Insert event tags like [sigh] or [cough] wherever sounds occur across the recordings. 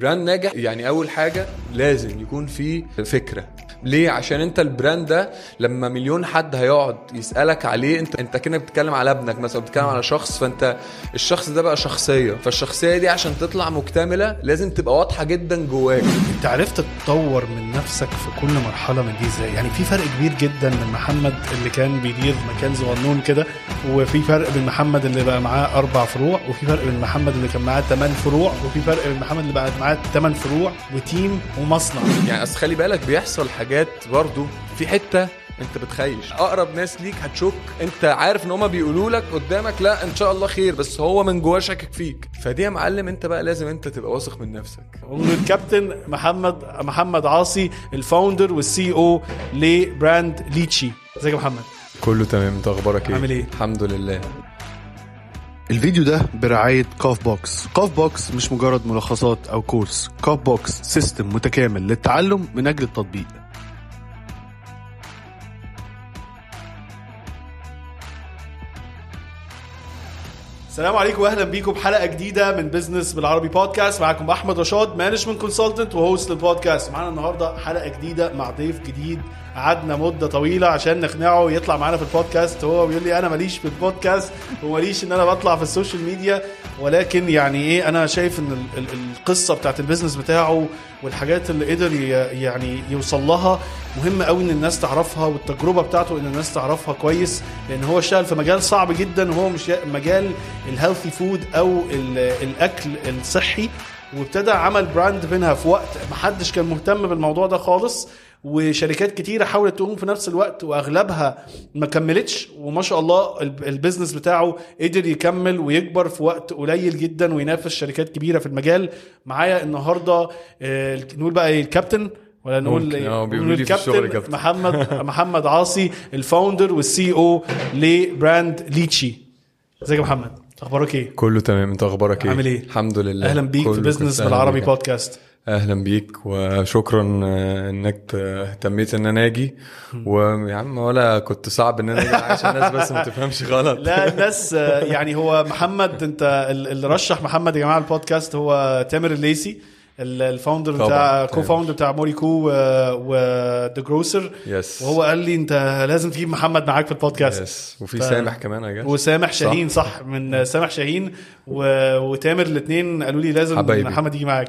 brand ناجح يعني أول حاجة لازم يكون فيه فكرة. ليه؟ عشان انت ال brand ده لما مليون حد هيقعد يسألك عليه انت انت كأنك بتتكلم على ابنك مثلا بتتكلم على شخص فانت الشخص ده بقى شخصية. فالشخصية دي عشان تطلع مكتملة لازم تبقى واضحة جدا جواك. انت عرفت تطور من نفسك في كل مرحلة من دي إزاي؟ يعني في فرق كبير جدا من محمد اللي كان بيدير مكان صغنون كده وفي فرق بين محمد اللي بقى معاه أربع فروع وفي فرق بين محمد اللي كان معاه ثمان فروع وفي فرق بين محمد اللي بقى معاه ثمان فروع و team ومصنع. يعني أصل خلي بالك بيحصل حاجات برضو في حتة انت بتخيش. أقرب ناس ليك هتشك. انت عارف ان هما بيقولوا لك قدامك لا إن شاء الله خير بس هو من جواه شاكك فيك. فدي يا معلم انت بقى لازم انت تبقى واثق من نفسك. والكابتن محمد محمد عاصي ال founder وال CEO ل brand Lychee. إزيك يا محمد؟ كله تمام. انت أخبارك إيه؟ عامل إيه؟ الحمد لله. الفيديو ده برعاية كاف بوكس كاف بوكس مش مجرد ملخصات أو course كاف بوكس system متكامل للتعلم من أجل التطبيق. السلام عليكم واهلا بيكم بحلقه جديدة من بزنس بالعربي بودكاست معاكم أحمد رشاد management consultant و host لل podcast معانا النهارده حلقة جديدة مع ضيف جديد قعدنا مدة طويلة عشان نقنعه يطلع معانا في البودكاست هو بيقول لي أنا ماليش في البودكاست وماليش إن أنا بطلع في ال social media ولكن يعني إيه أنا شايف إن ال- ال- القصة بتاعت ال business بتاعه والحاجات اللي قدر يعني يوصل لها. مهم قوي إن الناس تعرفها والتجربة بتاعته إن الناس تعرفها كويس لأن هو اشتغل في مجال صعب جدا وهو مش مجال ال healthy food أو ال- الأكل الصحي. وابتدى عمل brand منها في وقت محدش كان مهتم بالموضوع ده خالص. وشركات كتيرة حاولت تقوم في نفس الوقت وأغلبها ما كملتش وما شاء الله الب- ال business بتاعه قدر يكمل ويكبر في وقت قليل جدا وينافس شركات كبيرة في المجال معايا النهارده آه، نقول بقى إيه الكابتن ولا نقول. إيه؟ آه، بيقولوا نقول لي في الشغل كابتن. محمد [laughs] محمد عاصي ال founder وال CEO ل brand lychee إزيك يا محمد أخبارك إيه؟ كله تمام. أنت أخبارك إيه؟ عامل إيه؟ الحمد لله. أهلا بيك في بزنس بالعربي. بودكاست أهلا بيك وشكرا آه، إنك ت- اهتميت إن أنا آجي. ويا عم ولا كنت صعب إن أنا آجي. عشان الناس بس ما تفهمش غلط. لا الناس آه، يعني هو محمد أنت ال- اللي رشح محمد يا جماعة البودكاست هو تامر الليثي ال- ال founder بتاع co. founder بتاع موريكو و The Grocer yes وهو قال لي انت لازم تجيب محمد معاك في ال podcast yes وفي ف- سامح كمان يا وسامح صح. شاهين صح من سامح شاهين. و... وتامر الاثنين قالوا لي لازم حبايبي. محمد يجي معاك.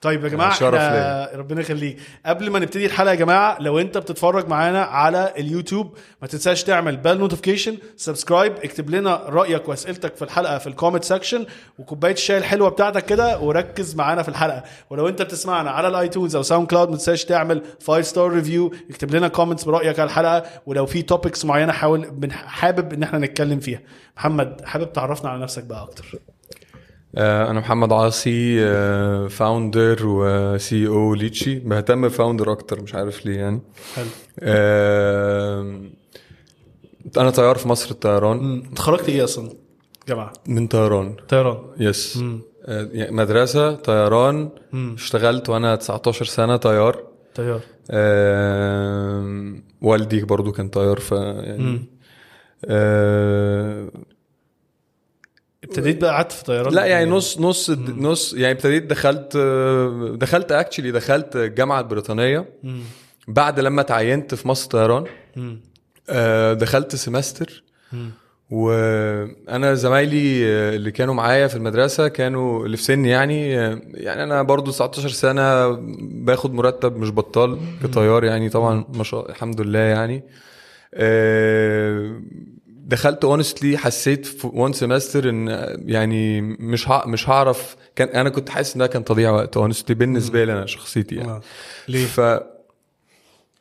طيب يا جماعة شرف إحنا ربنا يخليك. قبل ما نبتدي الحلقة يا جماعة لو أنت بتتفرج معانا على اليوتيوب ما تنساش تعمل بال notification subscribe اكتب لنا رأيك وأسئلتك في الحلقة في ال comment section وكوباية الشاي الحلوة بتاعتك كده وركز معانا في الحلقة. ولو أنت بتسمعنا على ال iTunes أو SoundCloud ما تنساش تعمل 5 star review اكتب لنا comments برأيك على الحلقة. ولو في topics معينة حاول حابب إن إحنا نتكلم فيها. محمد حابب تعرفنا على نفسك بقى أكتر. آه، أنا محمد عاصي founder و CEO lychee. بهتم ب founder أكتر مش عارف ليه يعني. حلو. آه، أنا طيار في مصر الطيران. اتخرجت إيه أصلا؟ جامعة. من طيران. طيران. يس آه، يعني مدرسة طيران. اشتغلت وأنا 19 سنة طيار. طيار. والدي برضو كان طيار ف يعني. آه، ابتديت بقى قعدت في طيران؟ لا يعني نص نص نص يعني ابتديت دخلت دخلت اكشلي دخلت الجامعة البريطانية. مم. بعد لما تعينت في مصر طيران مم. آه، دخلت semester مم. وأنا زمايلي آه، اللي كانوا معايا في المدرسة كانوا اللي في سني يعني آه، يعني أنا برضو 19 سنة باخد مرتب مش بطال كطيار يعني طبعا ما شاء الحمد لله يعني. دخلت honestly حسيت في one semester إن يعني مش ه- مش هعرف كان أنا كنت حاسس إن ده كان تضييع وقت honestly بالنسبة لي أنا شخصيتي يعني آه. ليه؟ ف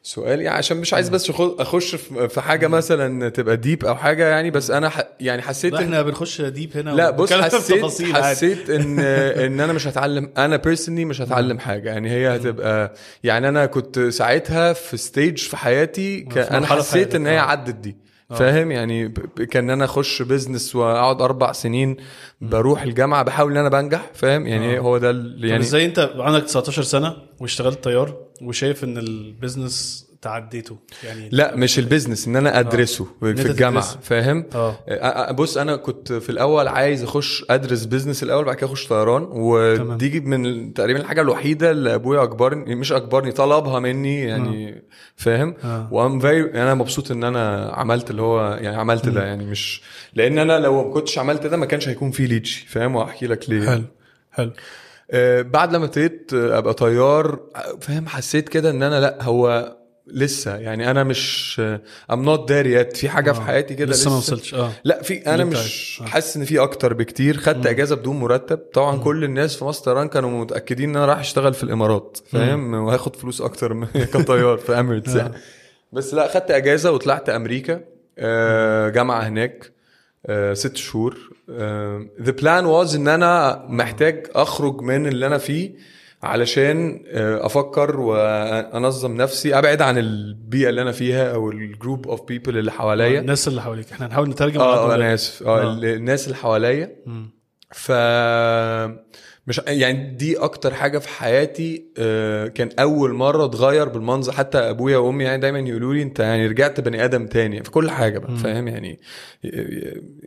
سؤال يعني عشان مش عايز بس أخش في حاجة مثلا تبقى deep أو حاجة يعني بس أنا ح... يعني حسيت لا. إحنا بنخش deep هنا لا بص حسيت. حسيت إن [laughs] إن أنا مش هتعلم أنا personally مش هتعلم حاجة يعني هي هتبقى يعني أنا كنت ساعتها في stage في حياتي ك... أنا حسيت إن هي آه. عدت دي فاهم؟ يعني كان أنا أخش business وأقعد أربع سنين بروح الجامعة بحاول إن أنا بنجح فاهم؟ يعني هو ده اللي يعني يعني إزاي أنت عندك 19 سنة واشتغلت طيار وشايف إن ال business تعديته يعني لا مش ال business إن أنا أدرسه إن في الجامعة. فاهم؟ آه. أ- أ- بص أنا كنت في الأول عايز أخش أدرس business الأول بعد كده أخش طيران ودي من تقريبا الحاجة الوحيدة اللي أبويا أجبرني مش أجبرني طلبها مني يعني فاهم؟ آه. و um أنا مبسوط إن أنا عملت اللي هو يعني عملت ده يعني مش لأن أنا لو ما كنتش عملت ده ما كانش هيكون في lychee فاهم؟ وهحكي لك ليه. حلو حلو. آه، بعد لما ابتديت آه، أبقى طيار آه، فاهم؟ حسيت كده إن أنا لأ هو لسه. يعني أنا مش I'm not there yet في حاجة في آه. حياتي كده لسه ما وصلتش. آه. لا في أنا مش. آه. حاسس إن في أكتر بكتير. خدت إجازة بدون مرتب. طبعا كل الناس في مصر طيران كانوا متأكدين إن أنا رايح أشتغل في الإمارات فاهم؟ وهاخد فلوس أكتر من [laughs] كطيار في Emirates آه. يعني. بس لا خدت إجازة وطلعت أمريكا. آه، جامعة هناك. آه، ست شهور. the plan was إن أنا محتاج أخرج من اللي أنا فيه. علشان آه، أفكر وأنظم نفسي أبعد عن البيئة اللي أنا فيها أو ال group of people اللي حواليا الناس اللي حواليك إحنا هنحاول نترجم آه ما أنا. آسف آه آه. ال- الناس اللي حواليا. ف مش يعني دي أكتر حاجة في حياتي آه، كان أول مرة اتغير بالمنظر. حتى أبويا وأمي يعني دايما يقولوا لي أنت يعني رجعت بني آدم تاني. في كل حاجة بقى فاهم؟ يعني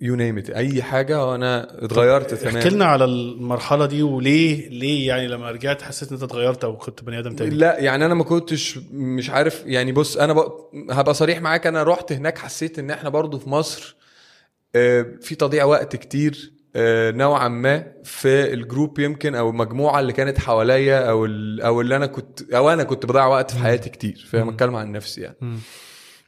يو نيم أي حاجة وأنا اتغيرت احكي تماما. لنا على المرحلة دي وليه ليه يعني لما رجعت حسيت إن أنت اتغيرت أو كنت بني آدم تاني؟ لا يعني أنا ما كنتش مش عارف يعني بص أنا بق... هبقى صريح معاك أنا رحت هناك حسيت إن إحنا برضو في مصر آه، في تضييع وقت كتير. نوعا ما في ال group يمكن أو المجموعة اللي كانت حواليا أو. أو اللي أنا كنت أو أنا كنت بضيع وقت في حياتي كتير فاهم أتكلم عن نفسي يعني.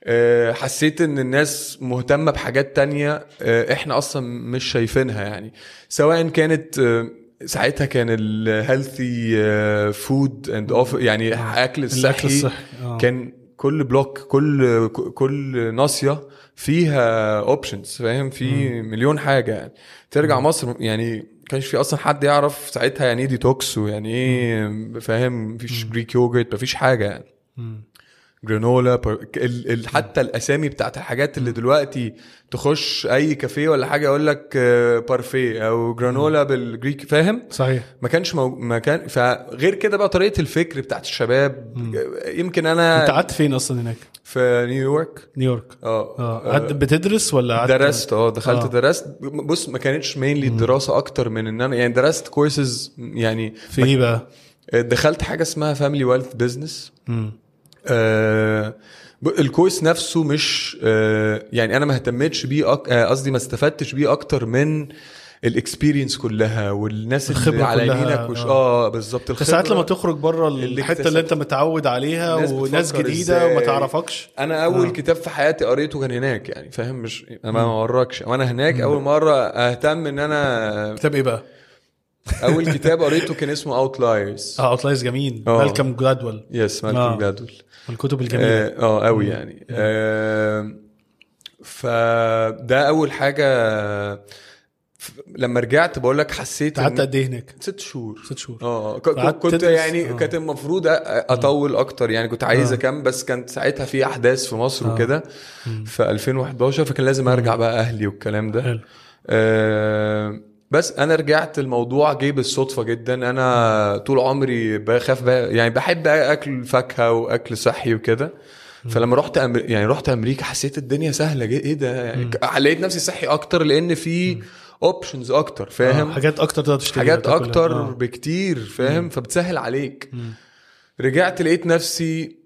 آه، حسيت إن الناس مهتمة بحاجات تانية آه، إحنا أصلا مش شايفينها يعني سواء كانت آه، ساعتها كان ال healthy food and all of يعني أكل الصحي الاكل الصحي آه. كان كل block كل كل ناصية فيها options فاهم؟ في مليون حاجة يعني. ترجع مصر يعني كانش في أصلا حد يعرف ساعتها يعني إيه ديتوكس ويعني إيه فاهم؟ مفيش Greek yogurt مفيش حاجة يعني. granola بر... ال... ال... حتى الأسامي بتاعت الحاجات اللي دلوقتي تخش أي كافيه ولا حاجة يقول لك آه، parfait أو granola بال greek فاهم؟ صحيح. ما كانش مو... ما كان فغير كده بقى طريقة الفكر بتاعت الشباب يمكن أنا أنت قعدت فين أصلا هناك؟ في نيويورك نيويورك آه. آه. بتدرس ولا قعدت درست آه دخلت آه. درست. بص ما كانتش mainly الدراسه أكتر من إن أنا يعني درست كورسز يعني في إيه بقى؟ دخلت حاجة اسمها family wealth business مم. آه، ال course نفسه مش آه، يعني أنا ما اهتمتش بيه آه، قصدي ما استفدتش بيه أكتر من ال experience كلها والناس الخبرة اللي على يمينك وش آه. آه بالظبط أنت ساعات لما. تخرج بره الحتة اللي أنت. متعود عليها وناس جديدة. وما تعرفش أنا أول آه. كتاب في حياتي قريته كان هناك يعني فاهم مش أنا ما وراكش وأنا هناك أول مرة أهتم إن أنا كتاب إيه بقى؟ أول كتاب قريته كان اسمه Outliers آه Outliers جميل آه. Malcolm Gladwell yes آه. Malcolm من الكتب الجميلة آه آه، قوي يعني آه فده أول حاجة لما رجعت بقول لك حسيت قعدت قد إيه هناك؟ ست شهور ست شهور آه قعدت كنت تدرس؟ يعني آه. كانت المفروض أطول أكتر يعني كنت عايز آه. أكمل بس كانت ساعتها في أحداث في مصر آه. وكده. في 2011 فكان لازم أرجع بقى أهلي والكلام ده حلو آه، بس أنا رجعت الموضوع جه بالصدفه جدا. أنا طول عمري بخاف يعني بحب أكل فاكهة وأكل صحي وكده. فلما رحت أمر... يعني رحت أمريكا حسيت الدنيا سهلة جدا إيه ده؟ يعني لقيت نفسي صحي أكتر لأن في options أكتر آه. فاهم حاجات أكتر تقدر تشتريها حاجات. أكتر آه. بكتير فاهم؟ فبتسهل عليك. مم. رجعت لقيت نفسي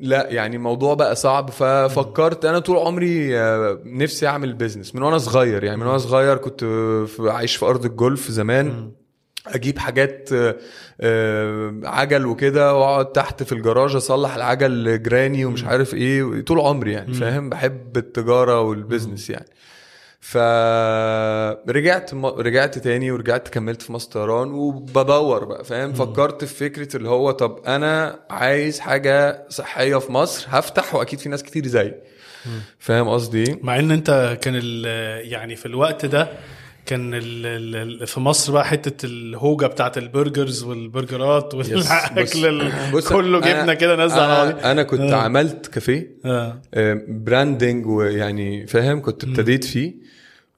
لا يعني الموضوع بقى صعب ففكرت. أنا طول عمري آه، نفسي أعمل business من وأنا صغير. يعني من وأنا صغير كنت عايش في أرض الجولف زمان. أجيب حاجات آه، آه، عجل وكده وأقعد تحت في الجراج أصلح العجل جراني ومش عارف إيه. طول عمري يعني فاهم؟ بحب التجارة والبيزنس يعني. فرجعت م... رجعت تاني ورجعت كملت في مصر طيران وبدور بقى فاهم؟ فكرت في فكرة اللي هو طب أنا عايز حاجة صحية في مصر هفتح وأكيد في ناس كتير زيي. فاهم قصدي؟ مع إن أنت كان ال- يعني في الوقت ده كان ال في مصر بقى حتة الهوجة بتاعت ال burgers والبرجرات والأكل كله جبنه كده نازلة على بعض أنا, كنت آه. عملت كافيه آه. branding ويعني فاهم؟ كنت ابتديت فيه.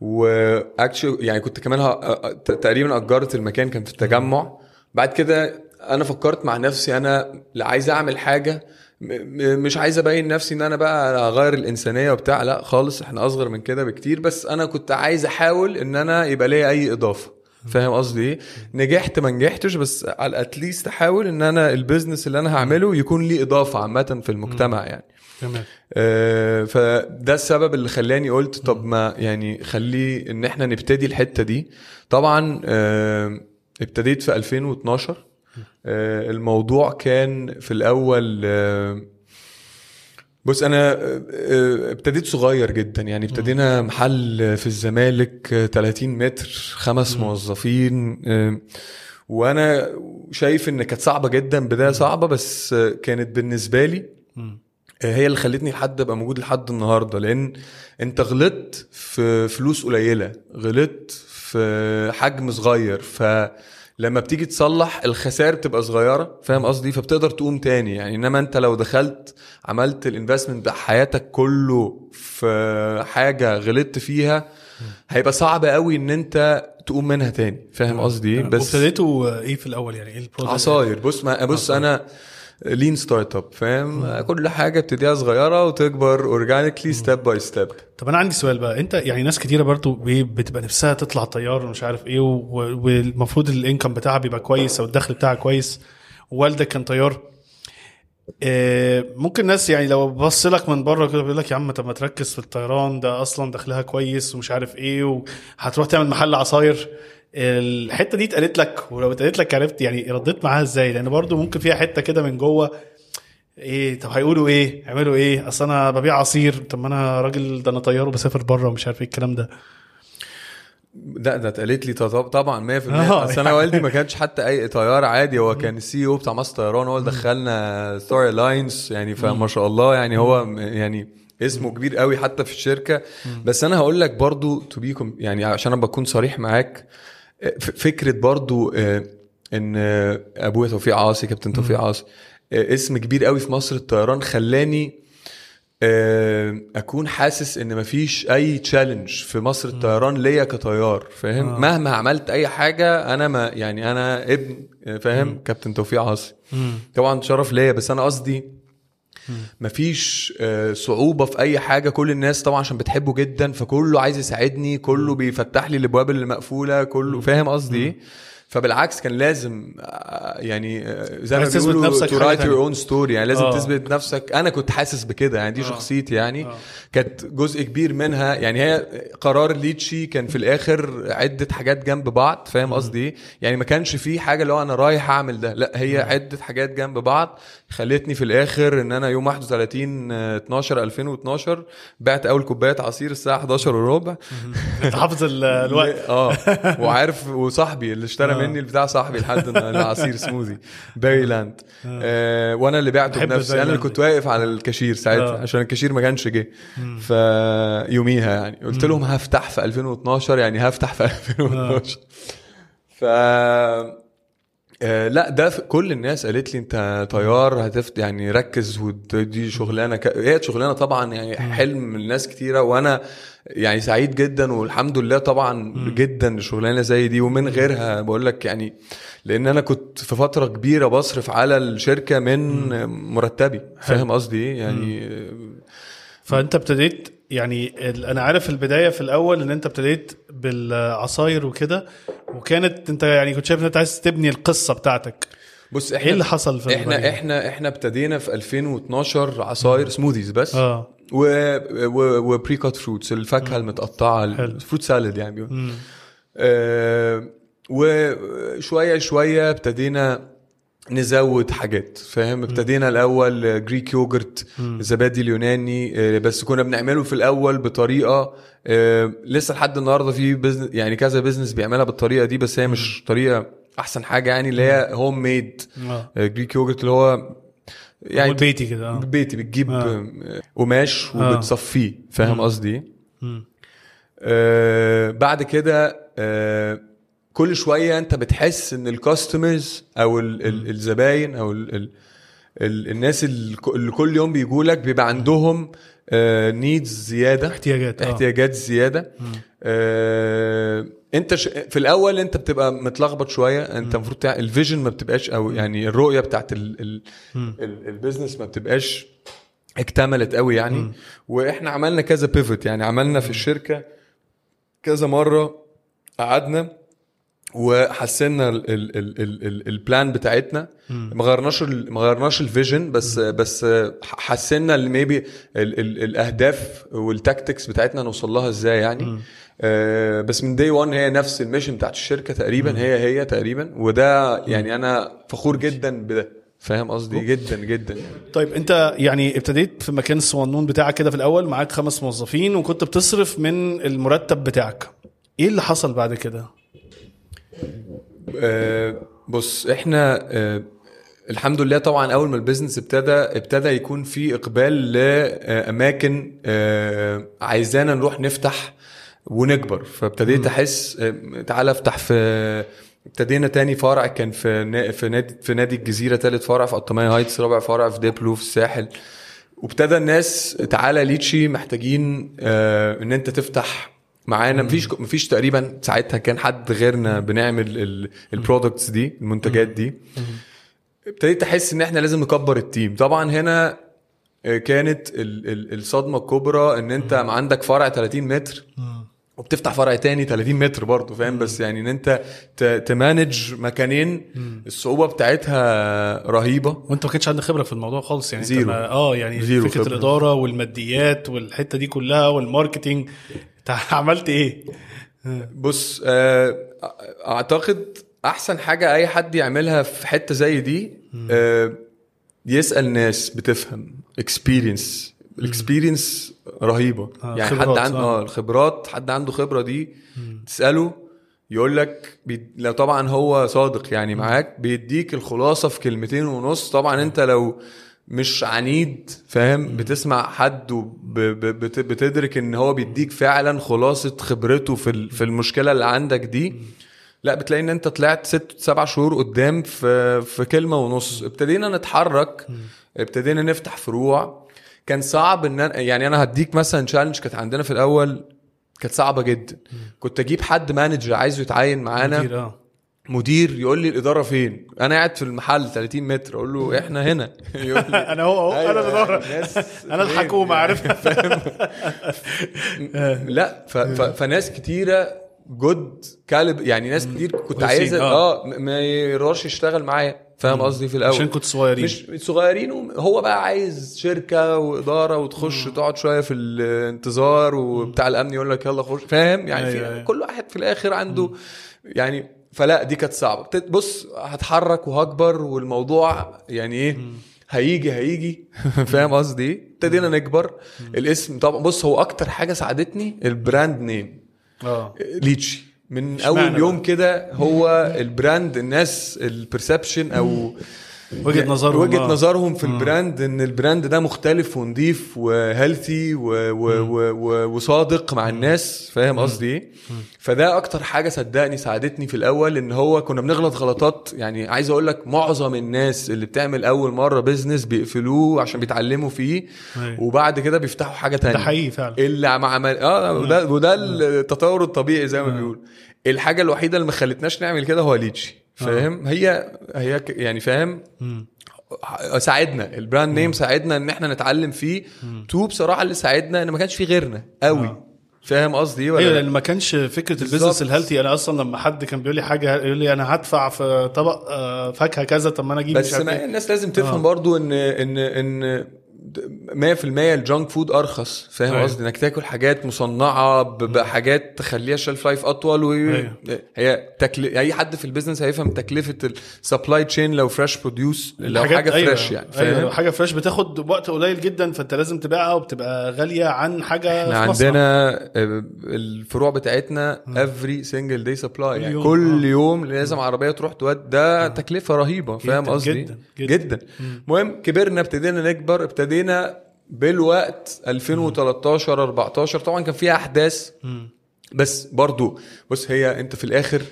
و actually يعني كنت كمان ه- تقريبا أجرت المكان كان في التجمع. بعد كده أنا فكرت مع نفسي أنا عايز أعمل حاجة مش عايز أبين نفسي إن أنا بقى أغير الإنسانية وبتاع لا خالص إحنا أصغر من كده بكتير. بس أنا كنت عايز أحاول إن أنا يبقى ليا أي إضافة. فاهم قصدي إيه؟ نجحت ما نجحتش بس على اتليست أحاول إن أنا البيزنس اللي أنا هعمله يكون ليه إضافة عامة في المجتمع يعني. تمام. آه، فده السبب اللي خلاني قلت طب ما يعني خلي إن إحنا نبتدي الحتة دي. طبعا آه، ابتديت في 2012 آه، الموضوع كان في الأول آه، بص أنا ابتديت صغير جدا. يعني ابتدينا محل في الزمالك آه، 30 متر خمس موظفين وأنا شايف إن كانت صعبة جدا. بداية صعبة بس كانت بالنسبة لي. هي اللي خلتني لحد أبقى موجود لحد النهارده لأن أنت غلطت في فلوس قليلة غلطت في حجم صغير فلما بتيجي تصلح الخسائر بتبقى صغيرة فاهم قصدي؟ فبتقدر تقوم تاني. يعني إنما أنت لو دخلت عملت ال investment بتاع حياتك كله في حاجة غلطت فيها هيبقى صعب قوي إن أنت تقوم منها تاني. فاهم قصدي بس بس وابتديتوا إيه في الأول؟ يعني إيه ال process؟ عصاير. بص ما بص عصاير. أنا lean startup فاهم كل حاجة بتبتديها صغيرة وتكبر organically step by step طب أنا عندي سؤال بقى أنت يعني ناس كتيرة برضو بتبقى نفسها تطلع طيار ومش عارف إيه و- والمفروض ال income بتاعها بيبقى كويس أو الدخل بتاعها كويس. ووالدك كان طيار. آه، ممكن ناس يعني لو بص لك من بره كده بيقول لك يا عم طب ما تركز في الطيران ده أصلا دخلها كويس ومش عارف إيه وهتروح تعمل محل عصاير. الحتة دي اتقالت لك ولو اتقالت لك عرفت يعني رديت معاها إزاي لأن برضو ممكن فيها حتة كده من جوه إيه طب هيقولوا إيه؟ يعملوا إيه؟ أصل أنا ببيع عصير طب ما أنا راجل ده أنا طيار وبسافر بره ومش عارف إيه الكلام ده. لا ده اتقالت لي طب- طبعا 100% آه، أصل أنا. والدي ما كانش حتى أي طيار عادي هو كان ال CEO بتاع مصر طيران هو اللي دخلنا Star Alliance يعني فما شاء الله يعني هو يعني اسمه كبير قوي حتى في الشركة. بس أنا هقول لك برضو to become يعني عشان أنا بكون صريح معاك فكرة برضو آه، إن آه، أبويا توفيق عاصي كابتن توفيق عاصي آه، اسم كبير قوي في مصر الطيران خلاني أكون حاسس إن مفيش أي challenge في مصر الطيران ليا كطيار فاهم؟ آه. مهما عملت أي حاجة أنا ما يعني أنا ابن فاهم؟ كابتن توفيق عاصي. طبعا شرف ليا بس أنا قصدي مفيش آه، صعوبة في أي حاجة. كل الناس طبعا عشان بتحبه جدا فكله عايز يساعدني كله بيفتح لي الأبواب اللي مقفولة كله فاهم قصدي إيه؟ فبالعكس كان لازم آه، يعني آه، زي ما بيقولوا write your تانية. own story يعني لازم آه. تثبت نفسك. أنا كنت حاسس بكده يعني دي شخصيتي يعني. آه. كانت جزء كبير منها يعني هي قرار ليتشي كان في الآخر عدة حاجات جنب بعض فاهم قصدي إيه؟ يعني ما كانش في حاجة اللي هو أنا رايح أعمل ده لأ هي عدة حاجات جنب بعض. خلتني في الآخر إن أنا يوم 31 12 2012 بعت أول كوباية عصير الساعة 11 وربع. انت حافظ ال- الوقت. [laughs] آه وعارف وصاحبي اللي اشترى آه. مني البتاع صاحبي لحد العصير سموذي باري لاند آه. وأنا اللي بعته بنفسي. أنا اللي كنت واقف على الكاشير ساعتها آه. عشان الكاشير ما كانش جه. فيوميها يعني. قلت لهم هفتح في 2012 يعني هفتح في 2012 ف آه لا ده كل الناس قالت لي انت طيار هتفت يعني ركز ودي شغلانة ك... هي شغلانة طبعا يعني حلم الناس كتيرة وأنا يعني سعيد جدا والحمد لله طبعا جدا شغلانة زي دي ومن غيرها بقول لك يعني لأن أنا كنت في فترة كبيرة بصرف على الشركة من مرتبي فاهم قصدي إيه؟ يعني فأنت ابتديت يعني أنا عارف البداية في الأول إن أنت ابتديت بالعصاير وكده وكانت أنت يعني كنت شايف إن أنت عايز تبني القصة بتاعتك بص إيه اللي حصل في إحنا البداية؟ إحنا إحنا ابتدينا في 2012 عصاير smoothies بس آه و و و pre-cut fruits الفاكهة المتقطعة. ال fruit salad يعني. آه وشويه شوية ابتدينا نزود حاجات فاهم ابتدينا الأول greek yogurt الزبادي اليوناني آه، بس كنا بنعمله في الأول بطريقة آه، لسه لحد النهارده في business يعني كذا business بيعملها بالطريقة دي بس هي مش طريقة أحسن حاجة يعني اللي هي home made greek yogurt اللي هو يعني بيتي كده آه بيتي بتجيب آه. آه. قماش آه. وبتصفيه فاهم. قصدي؟ مم. آه بعد كده آه كل شوية انت بتحس ان ال customers أو ال ال الزباين أو ال ال ال الناس اللي كل يوم بيجوا لك بيبقى عندهم needs زيادة. احتياجات آه. احتياجات زيادة. آه انت ش... في الأول انت بتبقى متلخبط شوية. انت المفروض تع... ال vision ما بتبقاش أو يعني الرؤية بتاعت ال... ال... ال... ال business ما بتبقاش اكتملت قوي يعني. وإحنا عملنا كذا بيفوت يعني. عملنا في الشركة كذا مرة قعدنا وحسّنا ال- ال- ال- ال- ال- ال plan بتاعتنا. ما غيرناش ما غيرناش ال vision بس بس حسنا maybe الأهداف وال tactics بتاعتنا نوصل لها إزاي يعني. آه، بس من day 1 هي نفس ال mission بتاعت الشركة تقريبا هي هي تقريبا. وده يعني أنا فخور جدا بده. فاهم قصدي؟ جدا جدا. يعني. طيب أنت يعني ابتديت في مكان الصوانون بتاعك كده في الأول معاك خمس موظفين وكنت بتصرف من المرتب بتاعك. إيه اللي حصل بعد كده؟ آه، بص إحنا آه، الحمد لله طبعا أول ما ال business ابتدى ابتدى يكون في إقبال لأماكن آه، عايزانا نروح نفتح ونكبر. فابتديت أحس تعالى أفتح في ابتدينا تاني فرع كان في في نادي في نادي الجزيرة تالت فرع في قطامية هايتس رابع فرع في ديبلو في الساحل. وابتدى الناس تعالى ليتشي محتاجين إن أنت تفتح معانا. مفيش مفيش تقريبا ساعتها كان حد غيرنا بنعمل ال products دي المنتجات دي. ابتديت أحس إن إحنا لازم نكبر ال team. طبعا هنا آه، كانت ال- ال- الصدمة الكبرى إن أنت عندك فرع 30 متر وبتفتح فرع تاني 30 متر برضه فاهم؟ بس يعني إن أنت ت manage مكانين الصعوبة بتاعتها رهيبة. وأنت ما كانش عندك خبرة في الموضوع خالص يعني. أنت zero. ما- آه يعني zero فكرة خبرة. الإدارة والماديات والحتة دي كلها وال marketing. انت عملت إيه؟ بص آه، اعتقد احسن حاجة اي حد يعملها في حتة زي دي آه، يسأل ناس بتفهم experience ال experience رهيبة. آه، يعني حد عنده. آه. الخبرات حد عنده خبرة دي تسأله يقول لك بي... لو طبعا هو صادق يعني معاك بيديك الخلاصة في كلمتين ونص. طبعا انت لو مش عنيد فاهم؟ بتسمع حد وبتدرك إن هو بيديك فعلا خلاصة خبرته في في المشكلة اللي عندك دي. لا بتلاقي إن أنت طلعت ست سبع شهور قدام في في كلمة ونص. ابتدينا نتحرك. ابتدينا نفتح فروع. كان صعب إن أنا- يعني أنا هديك مثلا challenge كانت عندنا في الأول كانت صعبة جدا. كنت أجيب حد manager عايزه يتعين معانا. مدير يقول لي الإدارة فين؟ أنا قاعد في المحل 30 متر أقول له إحنا هنا. [laughs] يقول لي أنا هو اهو أنا أيوة، الإدارة. [laughs] أنا الحكومة عارف. [laughs] لا ف... ف... فناس كتيرة جود كالب يعني ناس كتير كنت عايزه آه. آه ما يرضاش يشتغل معايا. فاهم قصدي في الأول؟ عشان كنت صغيرين. مش صغيرين هو بقى عايز شركة وإدارة وتخش تقعد شوية في الانتظار وبتاع الأمن يقول لك يلا خش. فاهم؟ يعني أيوة، في أيوة. كل واحد في الآخر عنده يعني فلا دي كانت صعبة. بص هتحرك وهكبر والموضوع يعني إيه هيجي هيجي. [laughs] فاهم قصدي إيه؟ ابتدينا نكبر. الاسم طبعا بص هو أكتر حاجة ساعدتني ال brand name آه. ليتشي. من أول؟ يوم كده هو ال brand الناس ال perception أو وجهة نظرهم وجهة آه. نظرهم في ال brand إن ال brand ده مختلف ونضيف و healthy وصادق مع الناس فاهم قصدي إيه؟ فده أكتر حاجة صدقني ساعدتني في الأول إن هو كنا بنغلط غلطات يعني عايز أقول لك معظم الناس اللي بتعمل أول مرة business بيقفلوه عشان بيتعلموا فيه أيوة. وبعد كده بيفتحوا حاجة تانية. ده حقيقي فعلا. اللي عم عمل آه وده وده التطور الطبيعي زي ما بيقول الحاجة الوحيدة اللي ما خلتناش نعمل كده هو ليتشي. فاهم؟ هي هي يعني فاهم؟ ساعدنا. ال brand name ساعدنا إن إحنا نتعلم فيه. too بصراحة اللي ساعدنا إن ما كانش فيه غيرنا. قوي. فاهم قصدي إيه ولا أيوه لأ؟ لأن ما كانش فكرة ال business. ال healthy أنا أصلا لما حد كان بيقول لي حاجة يقول لي أنا هدفع في طبق آه، فاكهة كذا طب ما أنا أجيب بس مش إيه. الناس لازم تفهم آه. برضو ان ان إن 100% ال junk food أرخص فاهم أيوة. قصدي إنك تاكل حاجات مصنعة بحاجات تخليها shelf life أطول و أيوة. هي تكل... أي حد في ال business هيفهم تكلفة ال supply chain لو fresh produce لو حاجة أيوة. fresh يعني فاهم أيوه لو حاجة fresh بتاخد وقت قليل جدا فأنت لازم تبيعها وبتبقى غالية عن حاجة إحنا في. عندنا آه، الفروع بتاعتنا every single day supply يعني كل آه. يوم لازم عربية تروح تودي ده تكلفة رهيبة فاهم قصدي جداً، جداً. جدا المهم كبرنا ابتدينا نكبر ابتدينا بالوقت 2013 14 طبعا كان فيها أحداث بس برضو بص هي أنت في الآخر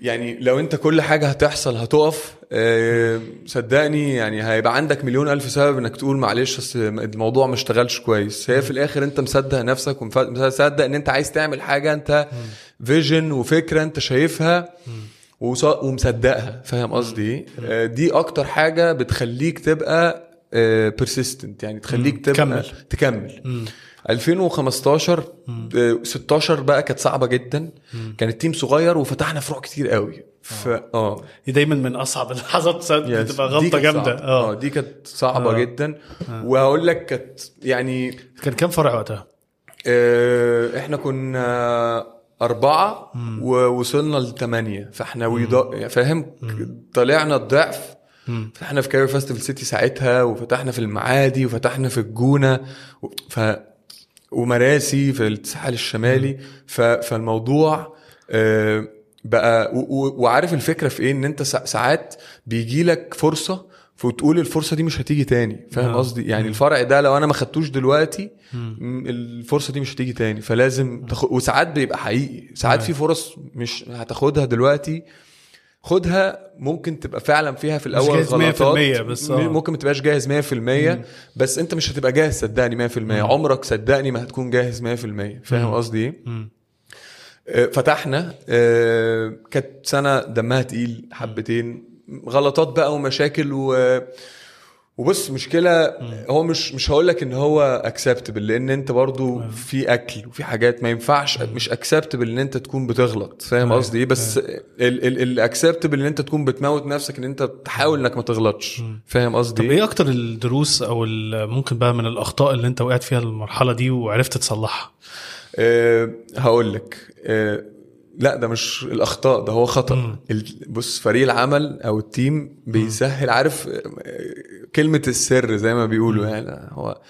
يعني لو أنت كل حاجة هتحصل هتقف. آه، صدقني يعني هيبقى عندك مليون ألف سبب إنك تقول معلش اصل الموضوع ما اشتغلش كويس. هي في الآخر أنت مصدق نفسك ومصدق إن أنت عايز تعمل حاجة أنت فيجن وفكرة أنت شايفها ومصدقها. فاهم قصدي؟ آه، دي أكتر حاجة بتخليك تبقى persistent يعني تخليك تبقى تكمل. تكمل. 2015 آه، 16 بقى كانت صعبة جدا. كان ال team صغير وفتحنا فروع كتير قوي. ف آه. دي دايما من أصعب [laughs] اللحظات. بتبقى غلطة جامدة. آه. دي كانت صعبة آه. جدا. وهقول لك كانت يعني كان كام فرع وقتها؟ آه، إحنا كنا أربعة ووصلنا لثمانية فإحنا فاهم؟ طلعنا الضعف. فتحنا في كايرو فاستيفال سيتي ساعتها وفتحنا في المعادي وفتحنا في الجونة و- ف ومراسي في الساحل الشمالي. ف... فالموضوع آه، بقى و... و... وعارف الفكرة في إيه؟ إن أنت سا- ساعات بيجي لك فرصة فتقول الفرصة دي مش هتيجي تاني. فاهم آه. قصدي؟ يعني الفرع ده لو أنا ما خدتوش دلوقتي الفرصة دي مش هتيجي تاني. فلازم تاخد وساعات بيبقى حقيقي. ساعات في فرص مش هتاخدها دلوقتي خدها ممكن تبقى فعلا فيها في الأول جاهز 100% غلطات. بس آه. ممكن ما تبقاش جاهز 100% بس أنت مش هتبقى جاهز صدقني 100% عمرك صدقني ما هتكون جاهز 100% فاهم قصدي إيه؟ مم. آه، فتحنا آه، كانت سنة دمها تقيل حبتين. غلطات بقى ومشاكل و وبص مشكلة هو مش مش هقول لك إن هو acceptable لأن أنت برضو في أكل وفي حاجات ما ينفعش مش acceptable إن أنت تكون بتغلط فاهم. قصدي إيه؟ بس ال acceptable إن أنت تكون بتموت نفسك إن أنت تحاول إنك ما تغلطش فاهم قصدي طب إيه؟ أكتر الدروس أو ممكن بقى من الأخطاء اللي أنت وقعت فيها المرحلة دي وعرفت تصلحها؟ أه هقول لك أه لا ده مش الأخطاء ده هو خطأ. بص فريق العمل أو التيم بيسهل عارف كلمة السر زي ما بيقولوا يعني هو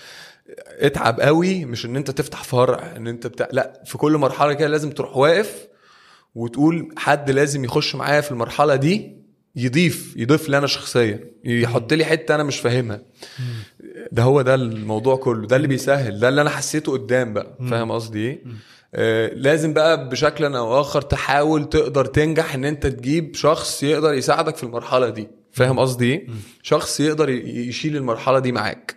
اتعب قوي مش إن أنت تفتح فرع إن أنت بتاع لا في كل مرحلة كده لازم تروح واقف وتقول حد لازم يخش معايا في المرحلة دي يضيف يضيف لي أنا شخصيا يحط لي حتة أنا مش فاهمها. ده هو ده الموضوع كله ده اللي بيسهل ده اللي أنا حسيته قدام بقى. فاهم قصدي إيه؟ لازم بقى بشكل أو آخر تحاول تقدر تنجح إن أنت تجيب شخص يقدر يساعدك في المرحلة دي. فاهم قصدي إيه؟ شخص يقدر يشيل المرحلة دي معاك.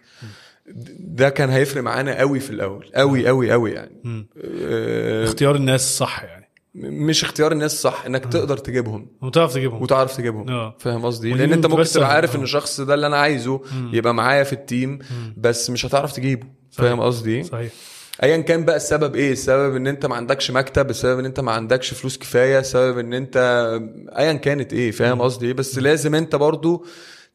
ده كان هيفرق معانا قوي في الأول. قوي قوي قوي يعني. آه اختيار الناس صح يعني. مش اختيار الناس صح إنك تقدر تجيبهم. وتعرف تجيبهم. وتعرف تجيبهم. آه. فاهم قصدي ودي لأن أنت ممكن تبقى. عارف إن آه. الشخص ده اللي أنا عايزه يبقى معايا في التيم بس مش هتعرف تجيبه. فاهم قصدي صحيح. ايا كان بقى السبب إيه؟ السبب إن أنت ما عندكش مكتب السبب إن أنت ما عندكش فلوس كفاية السبب إن أنت ايا كانت إيه؟ فاهم قصدي إيه؟ بس لازم أنت برضو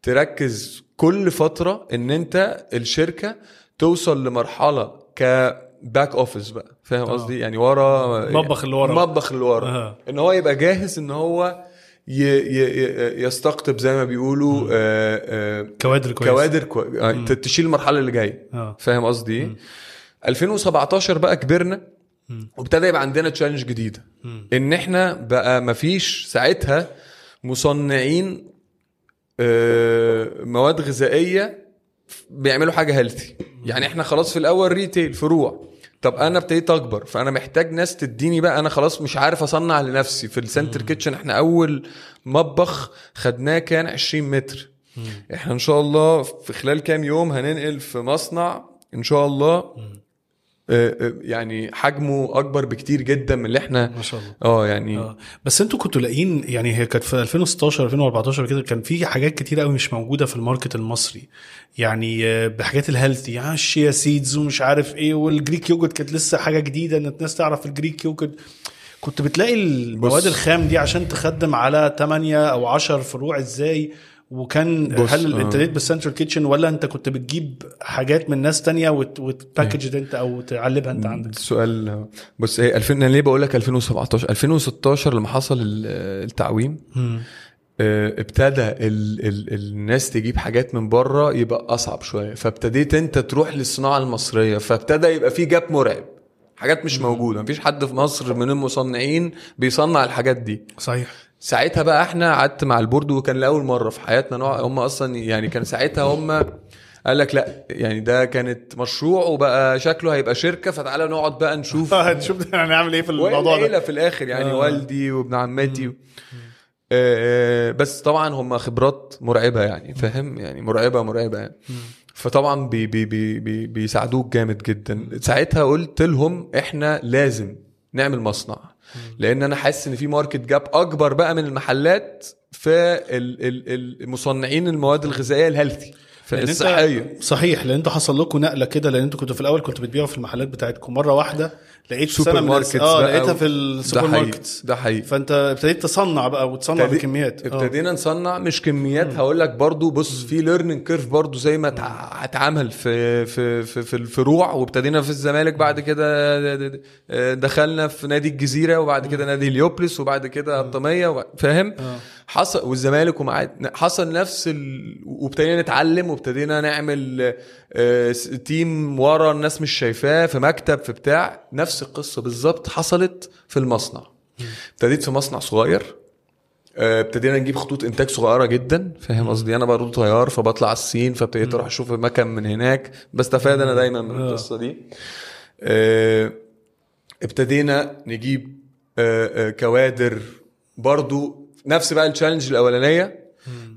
تركز كل فترة إن أنت الشركة توصل لمرحلة ك back office بقى. فاهم قصدي؟ يعني ورا مطبخ اللي ورا. مطبخ اللي ورا. آه. إن هو يبقى جاهز إن هو ي ي ي يستقطب زي ما بيقولوا آه آه كوادر كويس. كوادر كو... آه تشيل المرحلة اللي جاية. آه. فاهم قصدي إيه؟ 2017 بقى كبرنا وابتدى يبقى عندنا challenge جديدة. إن إحنا بقى مفيش ساعتها مصنعين آه، مواد غذائية بيعملوا حاجة healthy يعني إحنا خلاص في الأول retail فروع طب أنا ابتديت أكبر فأنا محتاج ناس تديني بقى أنا خلاص مش عارف أصنع لنفسي. في ال central kitchen إحنا أول مطبخ خدناه كان 20 متر. إحنا إن شاء الله في خلال كام يوم هننقل في مصنع إن شاء الله يعني حجمه أكبر بكتير جدا من اللي إحنا ما شاء الله. آه يعني آه بس أنتوا كنتوا لاقيين يعني هي كانت في 2016 2014 كده كان في حاجات كتير قوي مش موجودة في ال market المصري. يعني آه، بحاجات ال healthy يعني ال chia seeds ومش عارف إيه وال Greek yogurt كانت لسه حاجة جديدة إن الناس تعرف ال Greek yogurt كنت بتلاقي المواد. الخام دي عشان تخدم على 8 أو 10 فروع إزاي؟ وكان بص، هل آه. ابتديت بال central kitchen ولا انت كنت بتجيب حاجات من ناس تانية وت- وت package انت أو تعلبها انت عندك؟ السؤال بص هي 2000 أنا ليه بقول لك 2017 2016 لما حصل ال- التعويم آه، ابتدى ال ال الناس تجيب حاجات من بره يبقى أصعب شوية. فابتديت أنت تروح للصناعة المصرية فابتدى يبقى في gap مرعب. حاجات مش موجودة. مفيش حد في مصر من المصنعين بيصنع الحاجات دي. صحيح. ساعتها بقى إحنا قعدت مع ال board وكان لأول مرة في حياتنا نوع هم أصلا يعني كان ساعتها هم قال لك لا يعني ده كانت مشروع وبقى شكله هيبقى شركة فتعالى نقعد بقى نشوف. [laughs] شوف هنعمل إيه في الموضوع ده. في الآخر يعني آه. والدي وابن عمتي. آه، بس طبعا هم خبرات مرعبة يعني فاهم؟ يعني مرعبة مرعبة يعني. فطبعا بي بي بي بي بيساعدوك جامد جدا. ساعتها قلت لهم إحنا لازم نعمل مصنع. لأن أنا حاسس ان في ماركت جاب اكبر بقى من المحلات في ال- ال- المصنعين المواد الغذائية الهيلثي الصحية. صحيح لأن أنتوا حصل لكم نقلة كده لأن أنتوا كنتوا في الأول كنتوا بتبيعوا في المحلات بتاعتكم مرة واحدة لقيت سوبر سنة من ماركتس آه لقيتها و- في السوبر ماركت ده حقيقي. فأنت ابتديت تصنع بقى وتصنع ابتدي- بكميات. آه. ابتدينا نصنع مش كميات هقول لك برضو بص في ليرنينج كيرف برضو زي ما تع- اتعمل في في في, في الفروع وابتدينا في الزمالك بعد كده دخلنا في نادي الجزيرة وبعد كده نادي هليوبلس وبعد كده الطميه فاهم؟ آه. حصل والزمالك ومع حصل نفس ال... وابتدينا نتعلم وابتدينا نعمل آه، تيم ورا الناس مش شايفاه في مكتب في بتاع. نفس القصة بالظبط حصلت في المصنع. ابتديت في مصنع صغير. آه، ابتدينا نجيب خطوط إنتاج صغيرة جدا. فاهم قصدي؟ أنا برضه طيار فبطلع الصين فابتديت أروح أشوف المكن من هناك. بستفاد أنا دايما من آه. القصة دي. ابتدينا نجيب كوادر برضو نفس بقى ال challenge الأولانية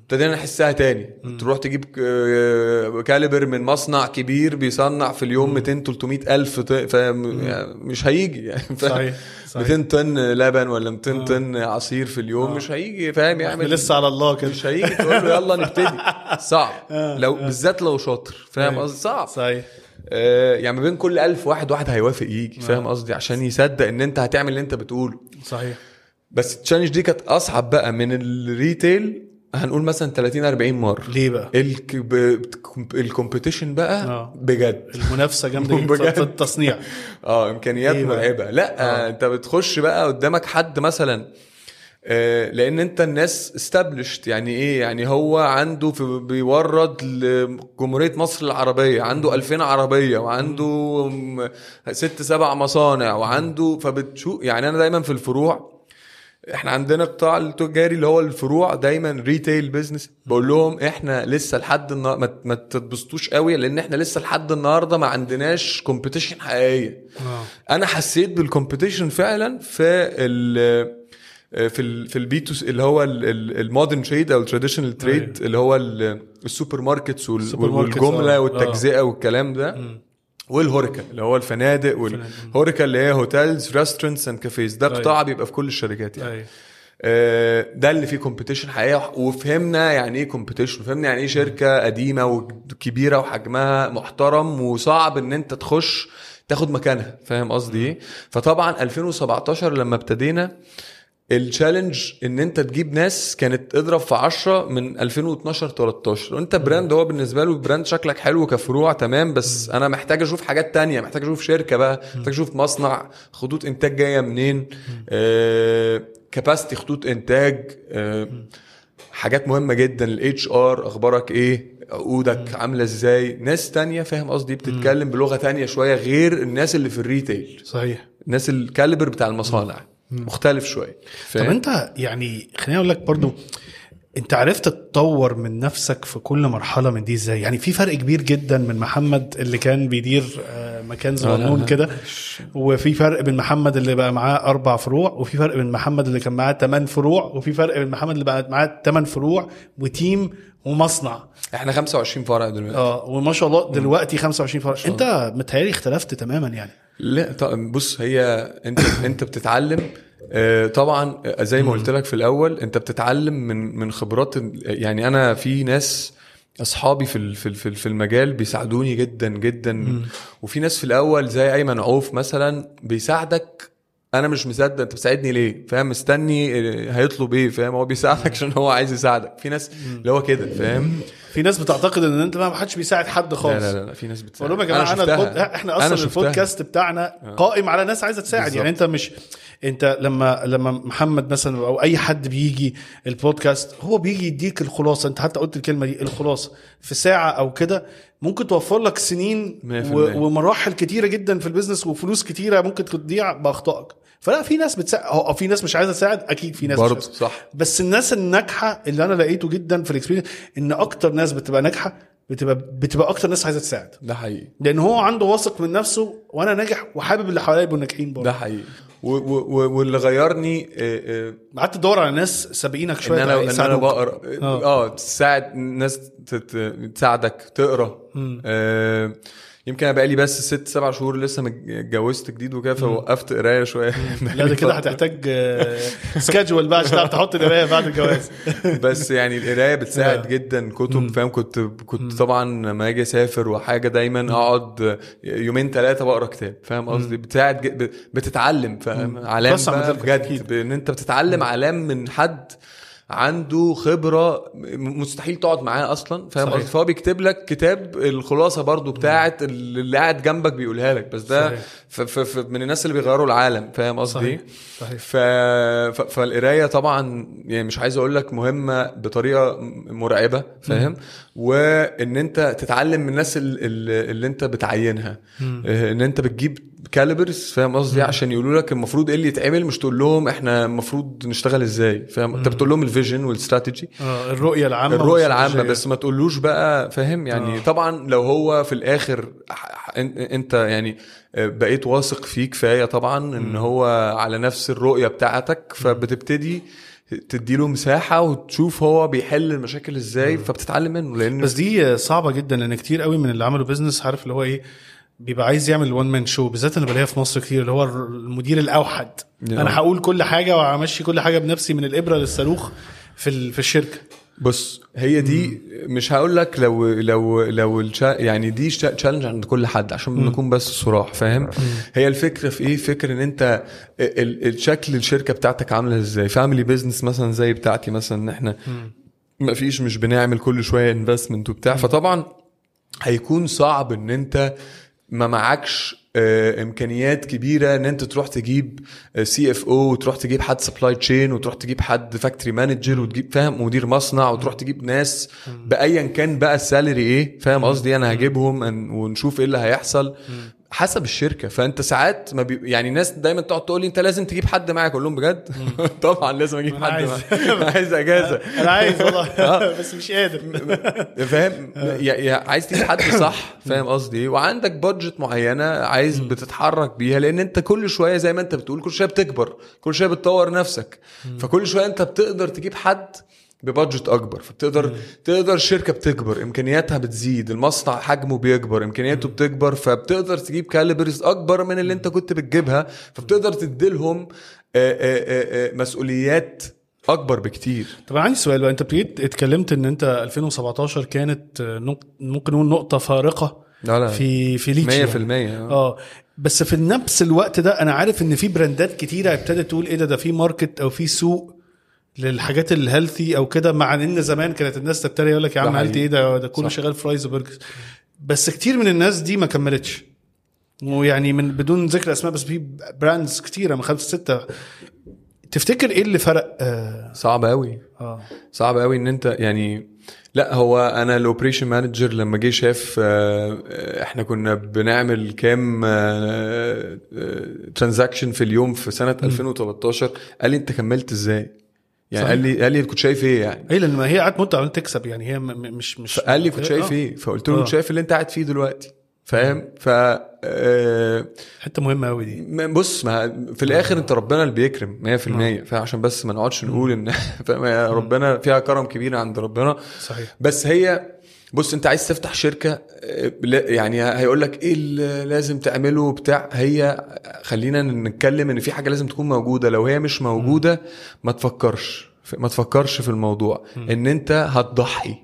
ابتدينا نحسها تاني. تروح تجيب آه، caliber من مصنع كبير بيصنع في اليوم 200 300 ألف ط- يعني مش هيجي يعني فاهم؟ صحيح صحيح. 200 طن لبن ولا 200 طن عصير في اليوم مش هيجي فاهم؟ يعمل لسه على الله كده. مش هيجي تقول له يلا نبتدي. [laughs] صعب. لو بالذات لو شاطر فاهم أيوة. قصدي؟ صعب. صحيح. آه، يعني ما بين كل ألف واحد واحد هيوافق يجي فاهم قصدي؟ عشان يصدق إن أنت هتعمل اللي أنت بتقوله. صحيح. بس التشالنج دي كانت أصعب بقى من الريتيل هنقول مثلا 30 40 مرة ليه بقى؟ الكومبيتيشن بقى آه. بجد المنافسة جامدة [laughs] جدا. في التصنيع [laughs] آه إمكانيات؟ مرعبة لا آه. أنت بتخش بقى قدامك حد مثلا آه، لأن أنت الناس استبلشت يعني إيه يعني هو عنده في بيورد لجمهورية مصر العربية عنده 2000 عربية وعنده ست سبع مصانع وعنده فبتشوف يعني أنا دايما في الفروع إحنا عندنا قطاع التجاري اللي هو الفروع دايما retail business بقول لهم إحنا لسه لحد النهارده ما, ما تتبسطوش قوي لأن إحنا لسه لحد النهارده ما عندناش competition حقيقية. آه. أنا حسيت بال competition فعلا في ال في ال في ال B to اللي هو ال modern trade أو ال traditional trade اللي هو ال- ال supermarkets والجملة آه. والتجزئة والكلام ده. وال HORECA اللي هو الفنادق وال HORECA اللي هي hotels restaurants and cafes ده أيوة. قطاع بيبقى في كل الشركات يعني. أيوه. آه، ده اللي فيه competition حقيقة. وفهمنا يعني إيه competition فهمنا يعني إيه شركة قديمة وكبيرة وحجمها محترم وصعب إن أنت تخش تاخد مكانها. فاهم قصدي إيه؟ فطبعا 2017 لما ابتدينا ال challenge إن أنت تجيب ناس كانت اضرب في 10 من 2012 13 وأنت brand هو بالنسبة له brand شكلك حلو كفروع تمام بس أنا محتاج أشوف حاجات تانية محتاج أشوف شركة بقى محتاج أشوف مصنع خطوط إنتاج جاية منين؟ آه capacity خطوط إنتاج آه حاجات مهمة جدا ال HR أخبارك إيه؟ عقودك عاملة إزاي؟ ناس تانية فاهم قصدي؟ بتتكلم بلغة تانية شوية غير الناس اللي في ال retail صحيح. الناس ال caliber بتاع المصانع. مختلف شوية طب انت يعني خليني أقول لك برضو انت عرفت تطور من نفسك في كل مرحلة من دي إزاي؟ يعني في فرق كبير جدا من محمد اللي كان بيدير آه، مكان صغنون لا. كده وفي فرق بين محمد اللي بقى معاه أربع فروع وفي فرق بين محمد اللي كان معاه ثمان فروع وفي فرق بين محمد اللي بقى معاه ثمان فروع وتيم ومصنع. إحنا 25 فرع دلوقتي. آه وما شاء الله دلوقتي 25 فرع. انت متهيألي اختلفت تماما يعني. لا طب بص هي انت انت بتتعلم آه، طبعا آه، زي ما قلت لك في الأول انت بتتعلم من من خبرات يعني أنا في ناس أصحابي في في في المجال بيساعدوني جدا جدا. وفي ناس في الأول زي أيمن عوف مثلا بيساعدك أنا مش مصدق أنت بتساعدني ليه؟ فاهم؟ مستني آه، هيطلب إيه؟ فاهم؟ هو بيساعدك عشان هو عايز يساعدك. في ناس اللي هو كده فاهم؟ في ناس بتعتقد إن أنت ما حدش بيساعد حد خالص لا لا, لا في ناس بتساعد بقول لهم يا جماعة أنا, شفتها. البود... إحنا أنا أصلا شفتها. البودكاست بتاعنا قائم على ناس عايزة تساعد بالظبط. يعني أنت مش أنت لما لما محمد مثلا أو أي حد بيجي البودكاست هو بيجي يديك الخلاصة أنت حتى قلت الكلمة دي الخلاصه في ساعة أو كده ممكن توفر لك سنين 100%. و... ومراحل كتيرة جدا في ال business وفلوس كتيرة ممكن تضيع بأخطائك فلا في ناس بتساعد. في ناس مش عايزة تساعد؟ أكيد في ناس برضه. صح. بس الناس الناجحة اللي أنا لقيته جدا في ال experience إن أكتر ناس بتبقى ناجحة بتبقى بتبقى أكتر ناس عايزة تساعد. ده حقيقي. لأن هو عنده واثق من نفسه وأنا ناجح وحابب اللي حواليا يبقوا ناجحين برضه. ده حقيقي. واللي غيرني آه، آه، قعدت تدور على ناس سابقينك شوية إن أنا إن أنا. بقرأ آه. آه تساعد تت- تساعدك تقرأ. آه يمكن أنا بقالي بس ست سبع شهور لسه متج- اتجوزت جديد وكده فوقفت قراية شوية. [laughs] لا ده كده هتحتاج سكادجول بقى عشان تعرف تحط القرايه بعد الجواز. [laughs] بس يعني القراية بتساعد آه. جدا كتب فاهم؟ كنت كنت طبعا لما أجي أسافر وحاجة دايما أقعد يومين ثلاثة بقرا كتاب فاهم قصدي؟ بتساعد بتتعلم فاهم؟ علام بجد. ان أنت بتتعلم علام من حد عنده خبرة مستحيل تقعد معاه أصلا فاهم. قصدي فهو بيكتب لك كتاب الخلاصة برضو بتاعت اللي قاعد جنبك بيقولها لك بس ده صحيح. ف ف ف من الناس اللي بيغيروا العالم فاهم قصدي صحيح. صحيح. ف... ف... فالقراية طبعا يعني مش عايز أقول لك مهمة بطريقة مرعبة فاهم وإن أنت تتعلم من الناس ال- ال- اللي أنت بتعينها إن أنت بتجيب calibers فاهم قصدي؟ عشان يقولوا لك المفروض إيه اللي يتعمل مش تقول لهم إحنا المفروض نشتغل إزاي فاهم؟ أنت بتقول لهم ال vision وال strategy آه، الرؤية العامة الرؤية العامة. بس ما تقولوش بقى فاهم؟ يعني آه. طبعا لو هو في الآخر أنت يعني بقيت واثق فيه كفايه طبعا إن هو على نفس الرؤية بتاعتك فبتبتدي تديله مساحة وتشوف هو بيحل المشاكل إزاي فبتتعلم منه لأن بس دي صعبة جدا لأن كتير قوي من اللي عملوا business عارف اللي هو إيه؟ بيبقى عايز يعمل one man show بالذات أنا بلاقيها في مصر كتير اللي هو المدير الأوحد. yeah. أنا هقول كل حاجة وهمشي كل حاجة بنفسي من الإبرة للصاروخ في في الشركة. بص هي دي مش هقول لك لو لو لو الشا يعني دي challenge عند كل حد عشان نكون بس صراح فاهم؟ هي الفكرة في إيه؟ فكرة إن أنت ال- الشكل الشركة بتاعتك عاملة إزاي؟ family business مثلا زي بتاعتي مثلا إن إحنا ما فيش مش بنعمل كل شوية investment وبتاع. فطبعا هيكون صعب إن أنت ما معكش آه، إمكانيات كبيرة إن أنت تروح تجيب CFO وتروح تجيب حد supply chain وتروح تجيب حد factory manager وتجيب فاهم؟ مدير مصنع وتروح تجيب ناس بأيا كان بقى ال salary إيه؟ فاهم قصدي؟ أنا هجيبهم ونشوف إيه اللي هيحصل. حسب الشركة. فأنت ساعات ما بي... يعني ناس دايما تقعد تقول لي أنت لازم تجيب حد معاك. أقول لهم بجد؟ [laughs] طبعا لازم أجيب حد عايز. معاك. [laughs] عايز أجازة. [laughs] أنا عايز والله. بس مش قادر. فاهم؟ يا يا عايز تجيب حد صح. فاهم قصدي إيه؟ وعندك budget معينة عايز بتتحرك بيها. لأن أنت كل شوية زي ما أنت بتقول كل شوية بتكبر. كل شوية بتطور نفسك. فكل شوية أنت بتقدر تجيب حد ب budget أكبر. فبتقدر تقدر الشركة بتكبر إمكانياتها بتزيد المصنع حجمه بيكبر إمكانياته بتكبر فبتقدر تجيب calibers أكبر من اللي أنت كنت بتجيبها فبتقدر تديلهم آه، آه، آه، مسؤوليات أكبر بكتير. طب عندي سؤال بقى. أنت ابتديت اتكلمت إن أنت 2017 كانت ممكن نقول نقطة فارقة لا لا. في في ليتش 100% يعني. آه. بس في نفس الوقت ده أنا عارف إن في brand ات كتيرة ابتدت تقول إيه ده ده في market أو في سوق للحاجات ال healthy أو كده مع إن زمان كانت الناس تتريق يقول لك يا عم. healthy إيه ده ده كله. شغال fries و burgers بس كتير من الناس دي ما كملتش. ويعني من بدون ذكر أسماء بس في brands كتيرة من خمسة ستة. تفتكر إيه اللي فرق؟ آه, صعب قوي آه. صعب قوي إن أنت يعني لا هو أنا ال operation manager لما جه شاف آه، آه، إحنا كنا بنعمل كام transaction في اليوم في سنة 2013 قال لي أنت كملت إزاي؟ يعني صحيح. قال لي قال لي كنت شايف إيه يعني؟ إيه لأن ما هي قعدت مده عمال تكسب يعني هي مش مش قال لي كنت شايف آه. إيه فقلت له آه. كنت شايف اللي أنت قاعد فيه دلوقتي فاهم؟ ف آه، حتة مهمة قوي دي. بص ما في الآخر أنت ربنا اللي بيكرم 100% فعشان بس ما نقعدش نقول إن [laughs] ربنا فيها كرم كبير عند ربنا. صحيح. بس هي بص انت عايز تفتح شركة آه، يعني هيقول لك إيه اللي لازم تعمله بتاع هي خلينا نتكلم إن في حاجة لازم تكون موجودة. لو هي مش موجودة ما تفكرش. ما تفكرش في الموضوع. إن أنت هتضحي.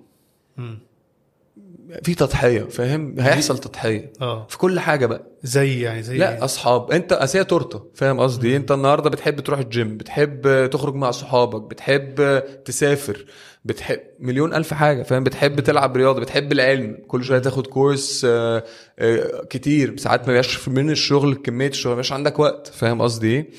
في تضحية فاهم؟ هيحصل تضحية. آه. في كل حاجة بقى. زي يعني زي لا أصحاب. أنت اساسيه تورتة فاهم قصدي؟ أنت النهارده بتحب تروح الجيم بتحب تخرج مع صحابك بتحب تسافر. بتحب مليون ألف حاجة فاهم؟ بتحب تلعب رياضة بتحب العلم كل شوية تاخد كورس آه، آه، كتير. ساعات ما بيبقاش من الشغل كمية الشغل ما بيبقاش عندك وقت فاهم قصدي إيه؟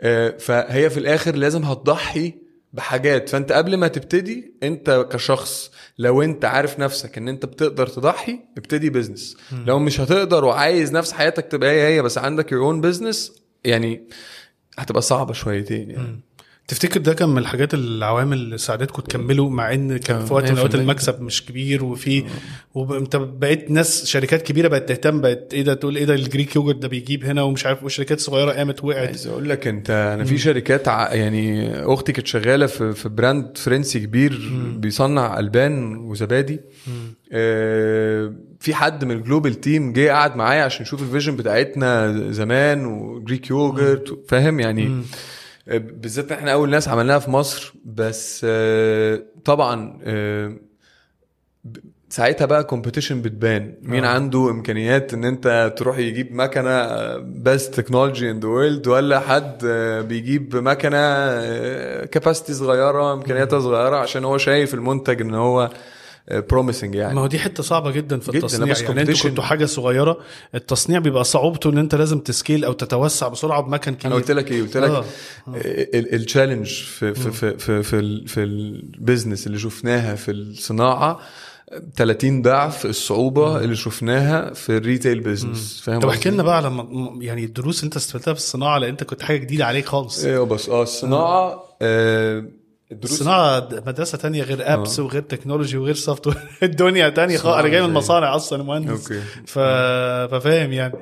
آه، فهي في الآخر لازم هتضحي بحاجات. فأنت قبل ما تبتدي أنت كشخص لو أنت عارف نفسك إن أنت بتقدر تضحي ابتدي business لو مش هتقدر وعايز نفس حياتك تبقى هي هي بس عندك your own business يعني هتبقى صعبة شويتين يعني. تفتكر ده كان من الحاجات العوامل اللي ساعدتكم تكملوا مع إن كان في وقت من الاوقات 100%. المكسب مش كبير وفي وانت بقيت ناس شركات كبيرة بقت تهتم بقت إيه ده تقول إيه ده ال Greek yogurt ده بيجيب هنا ومش عارف والشركات الصغيره قامت وقعت. عايز أقول لك أنت أنا في شركات ع- يعني أختي كانت شغالة في في brand فرنسي كبير بيصنع ألبان وزبادي. آه، في حد من ال global team جه قعد معايا عشان يشوف ال vision بتاعتنا زمان و Greek yogurt فاهم يعني؟ آه، بالذات إحنا أول ناس عملناها في مصر بس آه، طبعا آه، ساعتها بقى competition بتبان مين آه. عنده إمكانيات إن أنت تروح يجيب مكنة best technology in the world ولا حد آه، بيجيب مكنة capacity صغيرة إمكانياتها صغيرة عشان هو شايف المنتج إن هو promising يعني. ما هو دي حتة صعبة جدا في جداً، التصنيع. يعني أنتوا. كنتوا حاجة صغيرة التصنيع بيبقى صعوبته إن أنت لازم ت scale أو تتوسع بسرعة بمكن كبير أنا قلت لك إيه؟ قلت لك آه. ال challenge في في في في في, في ال business اللي شفناها في الصناعة 30 ضعف الصعوبة اللي شفناها في ال retail business فاهم طب؟ احكي لنا بقى على يعني الدروس اللي انت استفدتها في الصناعة لأن انت كنت حاجة جديدة عليك خالص. أيوه بس آه الصناعة آه الدروس الصناعه مدرسة تانية غير apps وغير technology وغير software [laughs] الدنيا تانية خالص. أنا جاي من؟ المصانع أصلا مهندس. okay. ف... ففاهم يعني.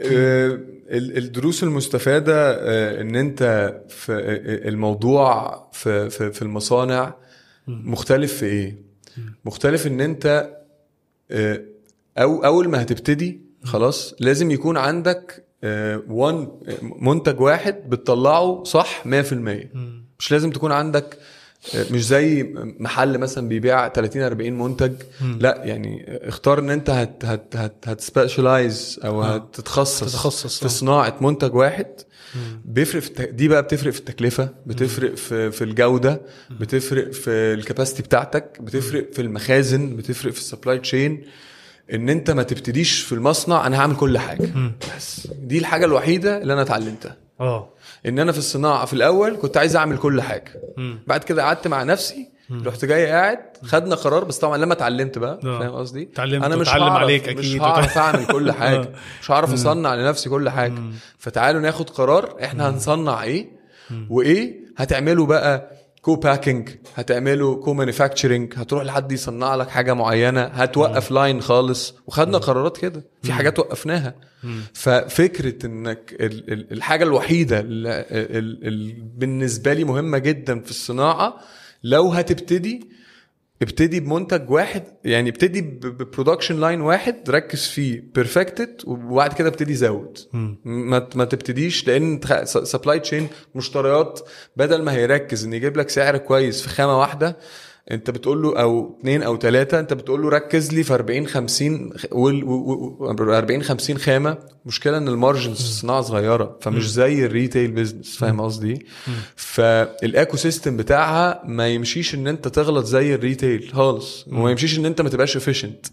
آه، ال- الدروس المستفادة آه، إن أنت في آه، الموضوع في في في المصانع مختلف في إيه؟ مختلف إن أنت أو أول ما هتبتدي خلاص لازم يكون عندك one منتج واحد بتطلعه صح 100% مش لازم تكون عندك مش زي محل مثلا بيبيع 30 40 منتج. لا يعني اختار إن أنت هت هت هت هت specialize أو آه. هتتخصص تتخصص، في آه. صناعة منتج واحد. بيفرق في الت... دي بقى بتفرق في التكلفة بتفرق في في الجودة بتفرق في ال capacity بتاعتك بتفرق في المخازن بتفرق في ال supply chain إن أنت ما تبتديش في المصنع أنا هعمل كل حاجة. بس دي الحاجة الوحيدة اللي أنا اتعلمتها. آه. إن أنا في الصناعة في الأول كنت عايز أعمل كل حاجة. بعد كده قعدت مع نفسي رحت جاي قاعد خدنا قرار بس طبعا لما اتعلمت بقى آه. فاهم قصدي؟ أنا مش هعرف عليك مش أكيد. هعرف أعمل كل. [laughs] حاجة. مش هعرف أصنع لنفسي كل حاجة. فتعالوا ناخد قرار إحنا هنصنع إيه؟ وإيه؟ هتعملوا بقى كو باكينج هتعملوا co-manufacturing هتروح لحد يصنع لك حاجة معينة هتوقف line خالص. وخدنا قرارات كده. في حاجات وقفناها. ففكرة إنك ال- ال- الحاجة الوحيدة اللي ال- ال- بالنسبة لي مهمة جدا في الصناعة لو هتبتدي ابتدي بمنتج واحد يعني ابتدي ب production line واحد ركز فيه perfect it وبعد كده ابتدي زود. ما ما تبتديش لأن supply chain مشتريات بدل ما هيركز إن يجيب لك سعر كويس في خامة واحدة انت بتقول له أو اثنين أو ثلاثة انت بتقول له ركز لي في 40 50 وال- و- و- 40 50 خامة. مشكلة إن ال margins في الصناعه صغيرة فمش زي ال retail business فاهم قصدي؟ فال ecosystem بتاعها ما يمشيش إن أنت تغلط زي ال retail خالص. وما يمشيش إن أنت ما تبقاش efficient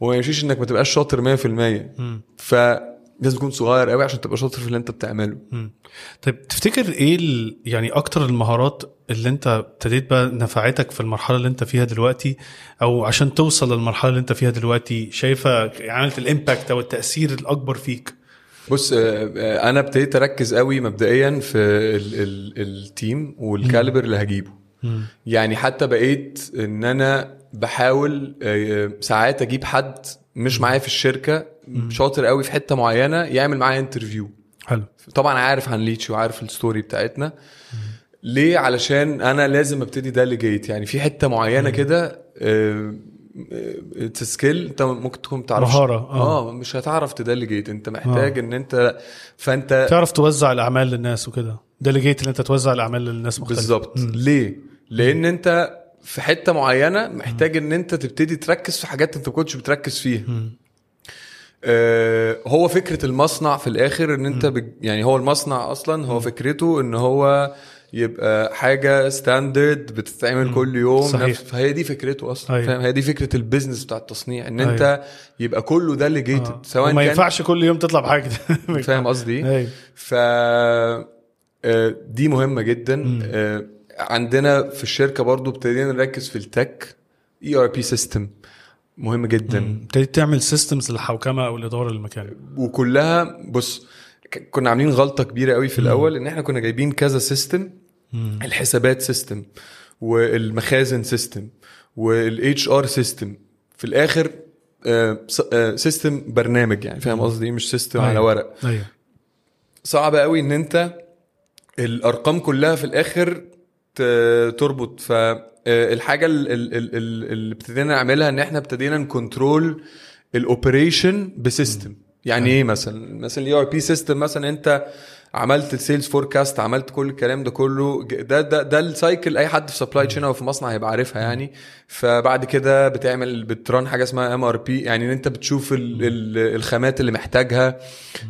وما يمشيش إنك ما تبقاش شاطر 100% ف لازم تكون صغير قوي عشان تبقى شاطر في اللي انت بتعمله. طيب تفتكر إيه ال... يعني أكتر المهارات اللي انت ابتديت بقى نفعتك في المرحلة اللي انت فيها دلوقتي؟ أو عشان توصل للمرحلة اللي انت فيها دلوقتي شايفة عملت ال impact أو التأثير الأكبر فيك؟ بص آه، آه، أنا ابتديت أركز قوي مبدئيا في ال ال ال team وال caliber اللي هجيبه. يعني حتى بقيت إن أنا بحاول آه، ساعات أجيب حد مش معايا في الشركة شاطر قوي في حتة معينة يعمل معايا interview حلو. طبعا عارف عن lychee وعارف ال story بتاعتنا. ليه؟ علشان أنا لازم أبتدي delegate يعني في حتة معينة كده skill أنت ممكن تكون ما تعرفش. مهارة، آه. آه مش هتعرف ت delegate أنت محتاج إن أنت فأنت تعرف توزع الأعمال للناس وكده. delegate إن أنت توزع الأعمال للناس مختلفة. بالظبط. ليه؟ لأن أنت في حتة معينة محتاج إن أنت تبتدي تركز في حاجات أنت ما كنتش بتركز فيها. آه هو فكرة المصنع في الآخر إن أنت بج... يعني هو المصنع أصلا هو فكرته إن هو يبقى حاجة standard بتتعمل كل يوم. صحيح. نفس فهي دي فكرته أصلا. أيوة. فاهم؟ هي دي فكرة ال business بتاع التصنيع إن أنت يبقى كله delegated آه. سواء وما كان ينفعش كل يوم تطلع بحاجة [laughs] فاهم قصدي؟ أيوه ف آه، دي مهمة جدا. آه، عندنا في الشركة برضو ابتدينا نركز في ال tech ERP system مهم جدا. ابتديت تعمل systems للحوكمة أو الإدارة للمكان. وكلها بص كنا عاملين غلطة كبيرة قوي في الأول إن إحنا كنا جايبين كذا system الحسابات system والمخازن system وال HR system في الآخر system برنامج يعني فاهم قصدي؟ مش system على أيوة. ورق. أيوه. صعب قوي إن أنت الأرقام كلها في الآخر تربط. فالحاجه اللي ابتدينا نعملها إن إحنا ابتدينا ن control ال operation ب system. يعني إيه مثلا؟ مثلا ال ERP system مثلا أنت عملت ال sales forecast عملت كل الكلام ده كله ده ده ده ال cycle أي حد في supply chain أو في مصنع هيبقى عارفها يعني. فبعد كده بتعمل بتران حاجة اسمها MRP يعني إن أنت بتشوف ال ال الخامات اللي محتاجها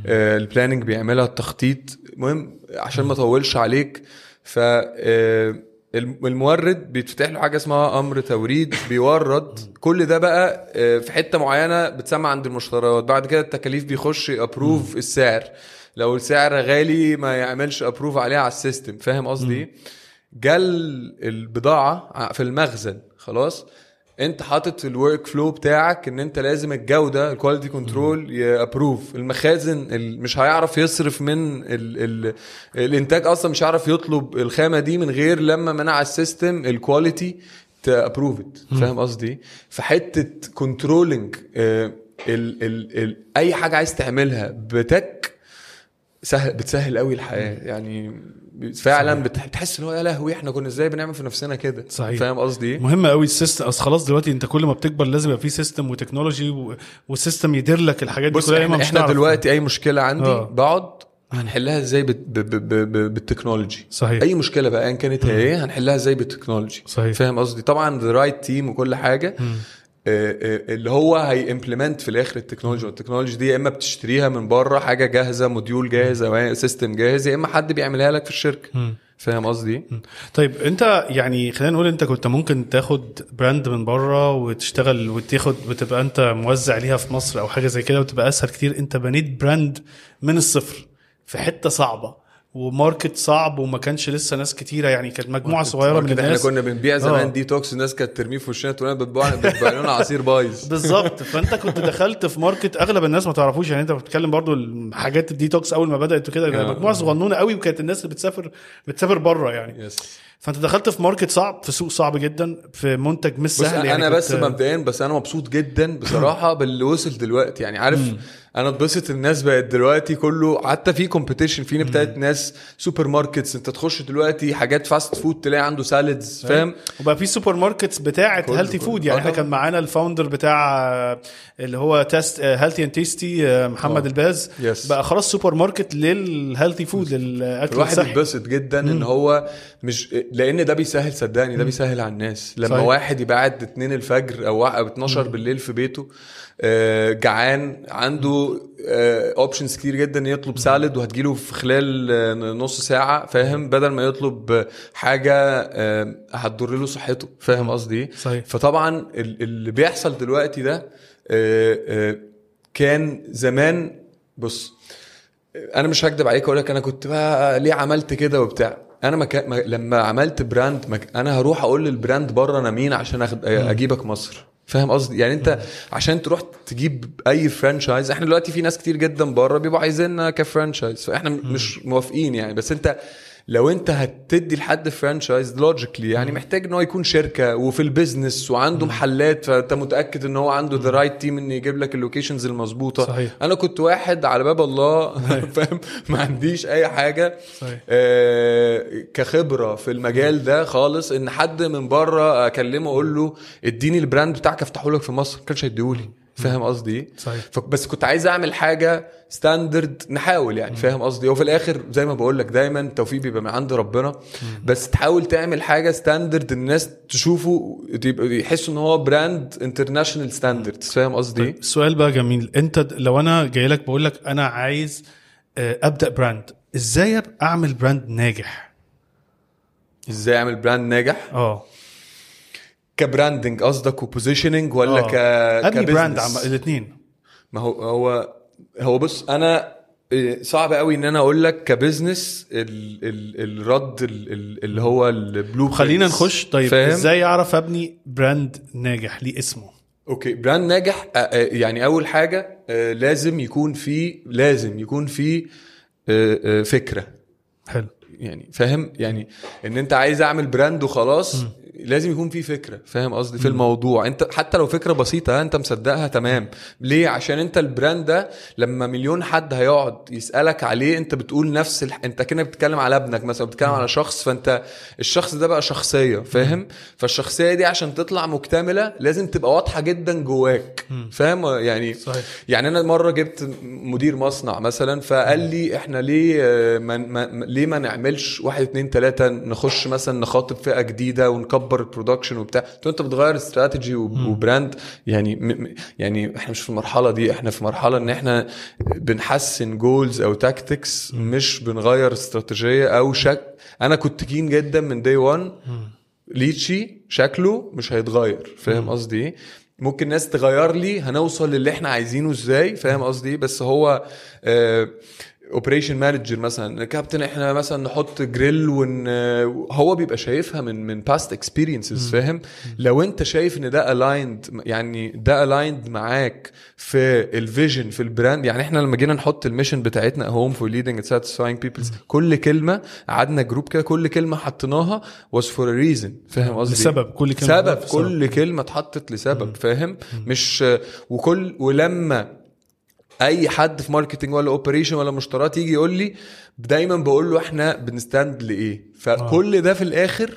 آه، ال planning بيعملها التخطيط. المهم عشان ما اطولش عليك ف آه، المورد بيتفتح له حاجة اسمها أمر توريد بيورد. كل ده بقى آه، في حتة معينة بتسمى عند المشتريات. بعد كده التكاليف بيخش approve السعر. لو السعر غالي ما يعملش approve عليها على ال system. فاهم قصدي؟ إيه جال البضاعة في المخزن. خلاص؟ انت حاطط في ال workflow بتاعك ان انت لازم الجودة ال quality control ي approve المخازن ال- مش هيعرف يصرف من ال ال الإنتاج أصلا مش هيعرف يطلب الخامة دي من غير لما منع ال system ال quality ت approve فاهم قصدي؟ فحتة controlling ال ال ال أي حاجة عايز تعملها ب tech سهل بتسهل قوي الحياة يعني فعلا بتح- بتحس ان هو يا لهوي إحنا كنا إزاي بنعمل في نفسنا كده صحيح. فاهم قصدي إيه؟ مهم قوي ال system أصل خلاص دلوقتي انت كل ما بتكبر لازم يبقى في system وتكنولوجي و... وال system يدير لك الحاجات دي بص كلها إحنا, مش إحنا. دلوقتي أي مشكلة عندي آه. بقعد هنحلها إزاي بت- ب- ب- ب- ب- بالتكنولوجي صحيح. أي مشكلة بقى ايا كانت هي إيه هنحلها إزاي بالتكنولوجي صحيح. فاهم قصدي طبعا the right team وكل حاجة آه، اللي هو هي implement في الآخر التكنولوجي. والتكنولوجي دي يا إما بتشتريها من بره حاجة جاهزة module جاهز أو system جاهز يا إما حد بيعملها لك في الشركة. فاهم قصدي؟ طيب أنت يعني خلينا نقول أنت كنت ممكن تاخد brand من بره وتشتغل وتاخد وتبقى أنت موزع ليها في مصر أو حاجة زي كده وتبقى أسهل كتير. أنت بنيت brand من الصفر في حتة صعبة. و market صعب وما كانش لسه ناس كتيرة يعني كانت مجموعة صغيرة من إحنا الناس. كنا بنبيع زمان آه. دي توكس الناس كانت ترميه في وشنا تقول لنا بتبيع لنا عصير بايظ. [laughs] بالظبط. فانت كنت دخلت في market اغلب الناس ما تعرفوش يعني انت بتتكلم برضو الحاجات الديتوكس اول ما بدأت وكده كانت آه. مجموعة صغنونة قوي وكانت الناس اللي بتسافر بتسافر بره يعني. yes فانت دخلت في market صعب في سوق صعب جدا في منتج مش سهل أنا, يعني أنا بس مبدئيا بس أنا مبسوط جدا بصراحة [coughs] باللي وصل دلوقتي. يعني عارف أنا اتبسط الناس بقت دلوقتي كله حتى في competition في ابتدت ناس supermarkets انت تخش دلوقتي حاجات fast food تلاقي عنده salads فاهم وبقى في supermarkets بتاعه healthy. food يعني آه إحنا. كان معانا ال founder بتاع آه، اللي هو taste healthy and tasty محمد آه. الباز Yes. بقى خلاص سوبر ماركت لل healthy food للاكل الواحد الصحي يتبسط جدا إن هو مش لأن ده بيسهل صدقني ده بيسهل على الناس لما صحيح. واحد يبقى قاعد 2 الفجر أو أو 12 بالليل في بيته جعان عنده options كتير جدا يطلب salad وهتجيله في خلال آه، نص ساعة فاهم؟ بدل ما يطلب حاجة آه، هتضر له صحته فاهم قصدي إيه؟ صحيح. فطبعا ال- اللي بيحصل دلوقتي ده آه، آه، كان زمان بص أنا مش هكدب عليك أقول لك أنا كنت بقى ليه عملت كده وبتاع. أنا ما لما عملت brand ما ك- أنا هروح أقول لل brand بره أنا مين عشان أخد أجيبك مصر. فاهم قصدي؟ يعني انت عشان تروح تجيب أي franchise إحنا دلوقتي في ناس كتير جدا بره بيبقوا عايزيننا ك franchise فاحنا مش موافقين يعني. بس انت لو انت هتدي لحد فرانشايز logically يعني محتاج إن هو يكون شركة وفي ال business وعنده محلات فأنت متأكد إن هو عنده the right team إن يجيب لك ال locations المظبوطة. صحيح. أنا كنت واحد على باب الله [laughs] فاهم؟ ما عنديش أي حاجة. صحيح. آه كخبرة في المجال ده خالص إن حد من بره أكلمه أقول له اديني ال brand بتاعك أفتحه لك في مصر. ما كانش هيديهولي. فاهم قصدي إيه؟ صحيح. بس كنت عايز أعمل حاجة standard نحاول يعني فاهم قصدي وفي الآخر زي ما بقول لك دايما التوفيق بيبقى من عند ربنا. بس تحاول تعمل حاجة standard الناس تشوفه يحسوا إن هو brand international standard فاهم قصدي إيه؟ السؤال بقى جميل. أنت لو أنا جاي لك بقول لك أنا عايز آه، أبدأ brand إزاي أعمل brand ناجح؟ إزاي أعمل brand ناجح؟ آه. ك branding قصدك و positioning ولا ك ابني brand؟ عم الاثنين ما هو هو هو بص أنا إيه، صعب قوي إن أنا أقول لك ك business ال ال ال red ال ال اللي هو ال blue خلينا نخش. طيب فاهم؟ إزاي أعرف أبني brand ناجح ليه اسمه؟ okay brand ناجح آه، آه، يعني أول حاجة آه، لازم يكون في لازم يكون في آه، آه، فكرة. حلو. يعني فاهم؟ يعني إن أنت عايز أعمل brand وخلاص لازم يكون في فكرة فاهم قصدي؟ في الموضوع. انت حتى لو فكرة بسيطة انت مصدقها تمام. ليه؟ عشان انت ال brand ده لما مليون حد هيقعد يسألك عليه انت بتقول نفس الح... انت كأنك بتتكلم على ابنك مثلا بتتكلم على شخص فانت الشخص ده بقى شخصية فاهم؟ فالشخصية دي عشان تطلع مكتملة لازم تبقى واضحة جدا جواك فاهم؟ يعني صحيح. يعني أنا مرة جبت مدير مصنع مثلا فقال لي إحنا ليه ما ما ليه ما نعملش واحد اتنين تلاتة نخش مثلا نخاطب فئة جديدة ونكبر ال production وبتاع. انت بتغير strategy و brand يعني يعني إحنا مش في المرحلة دي. إحنا في مرحلة ان إحنا بنحسن goals أو tactics مش بنغير استراتيجية أو شك. أنا كنت keen جدا من day 1 Lychee شكله مش هيتغير. فاهم قصدي إيه؟ ممكن ناس تغير لي هنوصل للي إحنا عايزينه إزاي؟ فاهم قصدي إيه؟ بس هو operation manager مثلا. كابتن إحنا مثلا نحط جريل ون هو بيبقى شايفها من من past experiences فاهم؟ لو أنت شايف إن ده ال end يعني ده ال end معاك في ال vision في ال brand يعني إحنا لما جينا نحط ال mission بتاعتنا home for leading and satisfying people's كل كلمة قعدنا group كده كل كلمة حطيناها was for a reason فاهم قصدي؟ لسبب كل كلمة سبب كل كلمة اتحطت لسبب فاهم؟ مش وكل ولما اي حد في marketing ولا operation ولا مشتريات يجي يقول لي دايما بقول له إحنا بنستند لإيه؟ فكل ده في الآخر